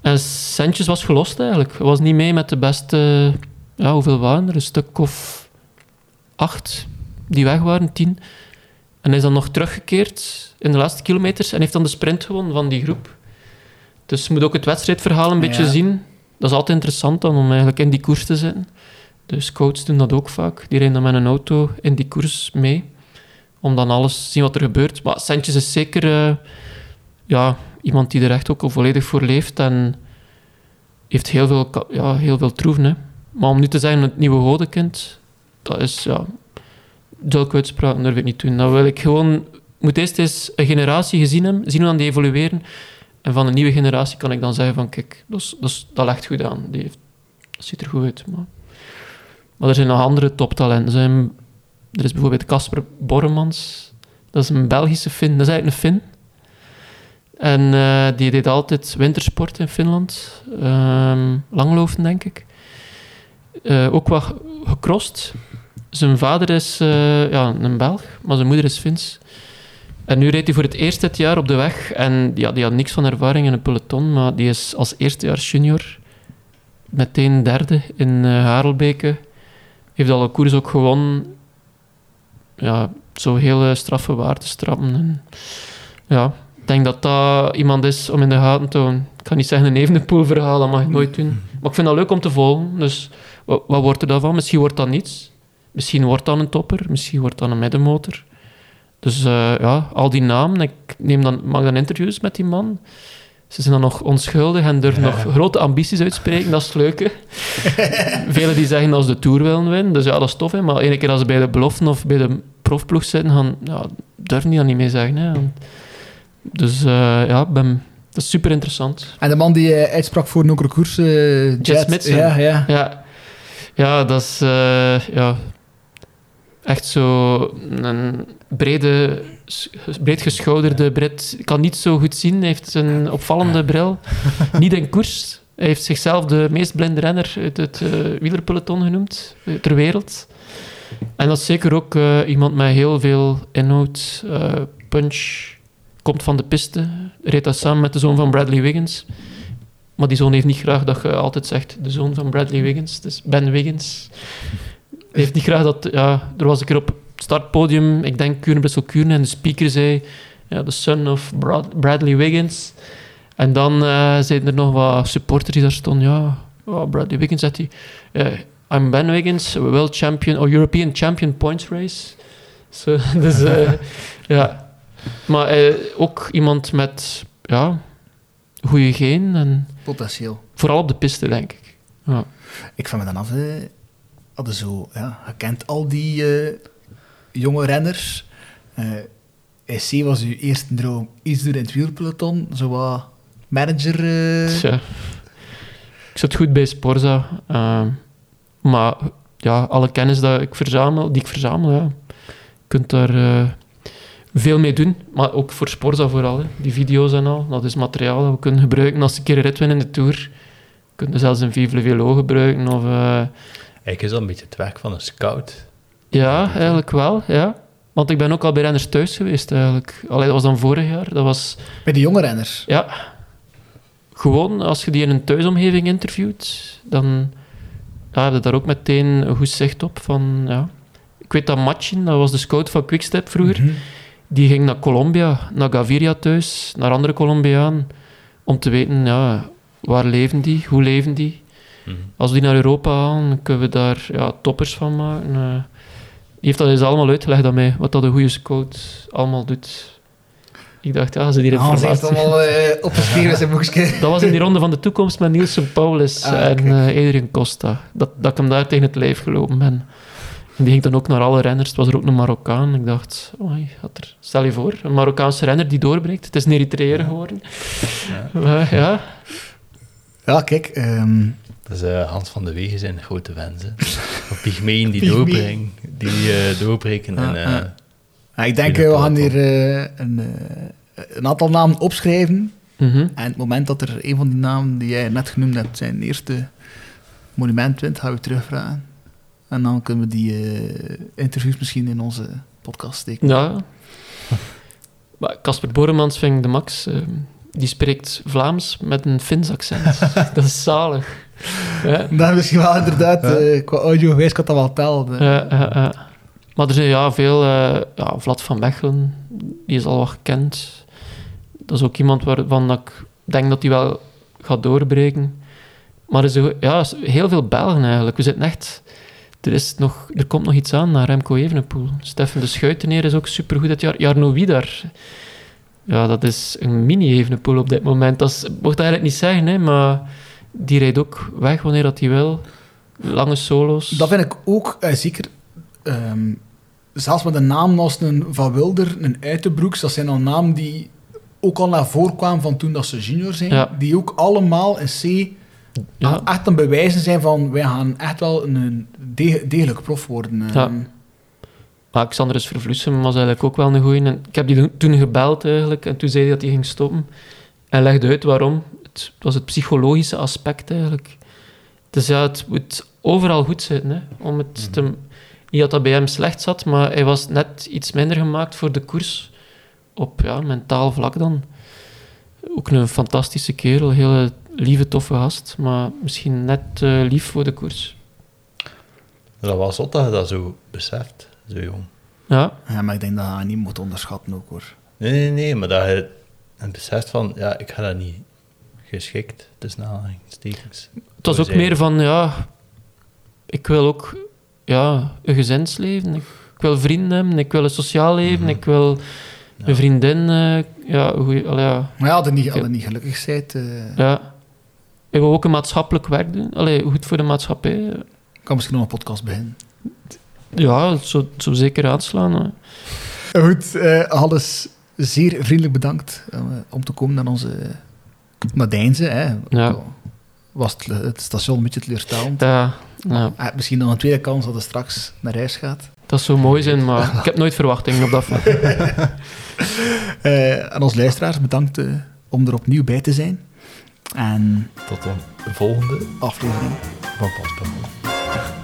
En Sanchez was gelost eigenlijk. Hij was niet mee met de beste, ja, hoeveel waren er? Een stuk of acht die weg waren, tien. En hij is dan nog teruggekeerd in de laatste kilometers en heeft dan de sprint gewonnen van die groep. Dus je moet ook het wedstrijdverhaal een beetje zien. Dat is altijd interessant dan om eigenlijk in die koers te zitten. De scouts doen dat ook vaak. Die rijden dan met een auto in die koers mee. Om dan alles te zien wat er gebeurt. Maar Sanchez is zeker eh, ja, iemand die er echt ook al volledig voor leeft. En heeft heel veel, ja, heel veel troeven. Hè. Maar om nu te zeggen het nieuwe Hodekind, dat is ja, zulke uitspraken durf ik niet doen. Dan wil ik gewoon, moet eerst eens een generatie gezien hebben, zien hoe dan die evolueren. En van een nieuwe generatie kan ik dan zeggen van, kijk, dat, is, dat, is- legt goed aan. Die heeft, dat ziet er goed uit. Maar, maar er zijn nog andere toptalenten. Zijn, er is bijvoorbeeld Casper Borremans. Dat is een Belgische Fin. Dat is eigenlijk een Fin. En eh, die deed altijd wintersport in Finland. Ehm langlopen, denk ik. Eh, ook wat gecrossed. zijn vader is eh, ja, een Belg, maar zijn moeder is Fins. En nu reed hij voor het eerst dit jaar op de weg. En ja, die had niks van ervaring in een peloton, maar die is als eerstejaars junior meteen derde in eh Harelbeke. Heeft al een koers ook gewonnen. Ja, zo heel straffe waardestrappen. En ja, ik denk dat dat iemand is om in de gaten te houden. Ik kan niet zeggen een Evenepoel verhaal, dat mag ik nooit doen. Maar ik vind dat leuk om te volgen. Dus wat, wordt er daarvan? Misschien wordt dat niets. Misschien wordt dat een topper. Misschien wordt dat een middenmotor. Dus eh, ja, al die namen. Ik neem dan, maak dan interviews met die man. Ze zijn dan nog onschuldig en durven nog grote ambities uitspreken. Dat is het leuke. Velen die zeggen als de Tour willen winnen. Dus ja, dat is tof. Hè. Maar ene keer als ze bij de beloften of bij de profploeg zitten, gaan, ja, durven die dat niet mee zeggen. Hè. Dus eh, ja, ben, dat is super interessant. En de man die eh, uitsprak voor Nokere Koers, eh Jet. Ja, ja. Ja, ja dat is ja, echt zo een brede, breed geschouderde Brit. Ik kan niet zo goed zien. Hij heeft een opvallende bril. Niet in koers. Hij heeft zichzelf de meest blinde renner uit het eh, wielerpeloton genoemd eh, ter wereld. En dat is zeker ook eh, iemand met heel veel inhoud, punch. Komt van de piste. Reed dat samen met de zoon van Bradley Wiggins. Maar die zoon heeft niet graag dat je altijd zegt de zoon van Bradley Wiggins. Dus Ben Wiggins. Hij heeft niet graag dat... Ja, er was een keer op het startpodium, ik denk Kuurne Brussel Kuurne, en de speaker zei... Ja, the son of Brad- Bradley Wiggins. En dan eh zeiden er nog wat supporters die daar stonden. Ja, oh, Bradley Wiggins, zegt hij. eh, I'm Ben Wiggins, world champion, or European champion points race. Zo, dus eh, ja. Maar ook iemand met ja, goede geen en Potentieel. vooral op de piste, denk ik. Ja. Ik vraag me dan af, hadden zo, ja, je kent al die jonge renners. Eh IC was uw eerste droom, iets doen in het wielpeloton, zo wat manager. eh. Ik zit goed bij Sporza. ehm, maar ja, alle kennis dat ik verzamel, die ik verzamel, ja, je kunt daar eh, veel mee doen. Maar ook voor Sporza vooral. Hè. Die video's en al, dat is materiaal dat we kunnen gebruiken als ze een keer een rit winnen in de Tour. Kunnen zelfs een Vive le Velo gebruiken. Of, eh, Eigenlijk is dat een beetje het werk van een scout. Ja, eigenlijk wel, ja. Want ik ben ook al bij renners thuis geweest, eigenlijk. Allee, dat was dan vorig jaar. Dat was Bij de jonge renners. Ja. Gewoon, als je die in een thuisomgeving interviewt, dan ja, heb je daar ook meteen een goed zicht op. Van, ja. Ik weet dat Machin, dat was de scout van Quickstep vroeger, Mhm. die ging naar Colombia, naar Gaviria thuis, naar andere Colombiaan, om te weten, ja, waar leven die, hoe leven die. Mhm. Als we die naar Europa halen, kunnen we daar ja, toppers van maken. Die heeft dat eens allemaal uitgelegd aan mij, wat dat een goede scout allemaal doet. Ik dacht, ja, ze die Hans heeft informatie... allemaal eh, opgeschreven zijn boekje. Dat was in die ronde van de toekomst met Nielsen Paulus Ah, en Adrian Costa. Dat, dat ik hem daar tegen het lijf gelopen ben. En die ging dan ook naar alle renners. Het was er ook een Marokkaan. Ik dacht, oei, had er, stel je voor, een Marokkaanse renner die doorbreekt. Het is een Eritreër geworden. Ja. ja. Ja, kijk. ehm, Dat is eh, Hans van de Wegen zijn grote wens. hè. Of Pygmeeën die doorbrengen, die eh, doorbreken. en, Ah, eh, ah. ja, ik denk, we gaan hier een, een aantal namen opschrijven. Mhm. En het moment dat er een van die namen die jij net genoemd hebt, zijn eerste monument wint, gaan we terugvragen. En dan kunnen we die interviews misschien in onze podcast steken. Ja. Maar Casper Boremans vind ik de max. die spreekt Vlaams met een Fins accent. dat is zalig. Ja. Dat is misschien wel inderdaad, eh, qua audio geweest kan dat wel tellen. eh. Ja, ja, ja. Maar er zijn ja, veel... eh ja, Vlad van Mechelen, die is al wat gekend. Dat is ook iemand waarvan dat ik denk dat hij wel gaat doorbreken. Maar er, ook- ja, heel veel Belgen eigenlijk. We zitten echt... Er, is nog, er komt nog iets aan naar Remco Evenepoel. Stefan de Schuiteneer is ook supergoed dit jaar. Jarno Wiedar. Ja, dat is een mini-Evenepoel op dit moment. Dat is, mocht eigenlijk niet zeggen, hè, maar die rijdt ook weg wanneer dat hij wil. Lange solo's. Dat vind ik ook eh, zeker. ehm, zelfs met een naam als een Van Wilder, een Uitenbroeks, dat zijn al namen die ook al naar voren kwamen van toen dat ze junior zijn. Ja. Die ook allemaal in C Ja. echt een bewijzen zijn van wij gaan echt wel een, de- degelijk prof worden. eh. Ja. Maar Xanderus Vervloesem was eigenlijk ook wel een goeie. En ik heb die toen gebeld eigenlijk en toen zei hij dat hij ging stoppen. En legde uit waarom. Het, het was het psychologische aspect eigenlijk. Dus ja, het moet overal goed zitten. Hè, om het te, Niet dat dat bij hem slecht zat, maar hij was net iets minder gemaakt voor de koers. Op ja, mentaal vlak dan. Ook een fantastische kerel, hele lieve, toffe gast. Maar misschien net lief voor de koers. Dat was zot dat je dat zo beseft, zo jong. Ja, Ja, maar ik denk dat je dat niet moet onderschatten ook hoor. Nee, nee, nee, maar dat je het beseft van, ja, ik ga dat niet geschikt, tussen aanhalingstekens. het was ook zijn- meer van, ja... Ik wil ook ja, een gezinsleven. Ik, ik wil vrienden hebben, ik wil een sociaal leven, ik wil een vriendin. eh, ja, goeie, allee, ja, Maar ja, als je niet, als je niet gelukkig bent, eh, ja. Ik wil ook een maatschappelijk werk doen. Allee, goed voor de maatschappij. kan misschien nog een podcast beginnen. Ja, het zou, het zou zeker aanslaan. Goed, eh alles zeer vriendelijk bedankt om te komen naar onze naar Deinze. Hè. Ja. Was het, het station een beetje teleurstellend. Ja, ja, Ah, misschien nog een tweede kans dat het straks naar huis gaat. dat zou mooi zijn, maar ik heb nooit verwachtingen op dat vlak. Eh aan onze luisteraars bedankt eh, om er opnieuw bij te zijn. En Tot een volgende aflevering van Paspas.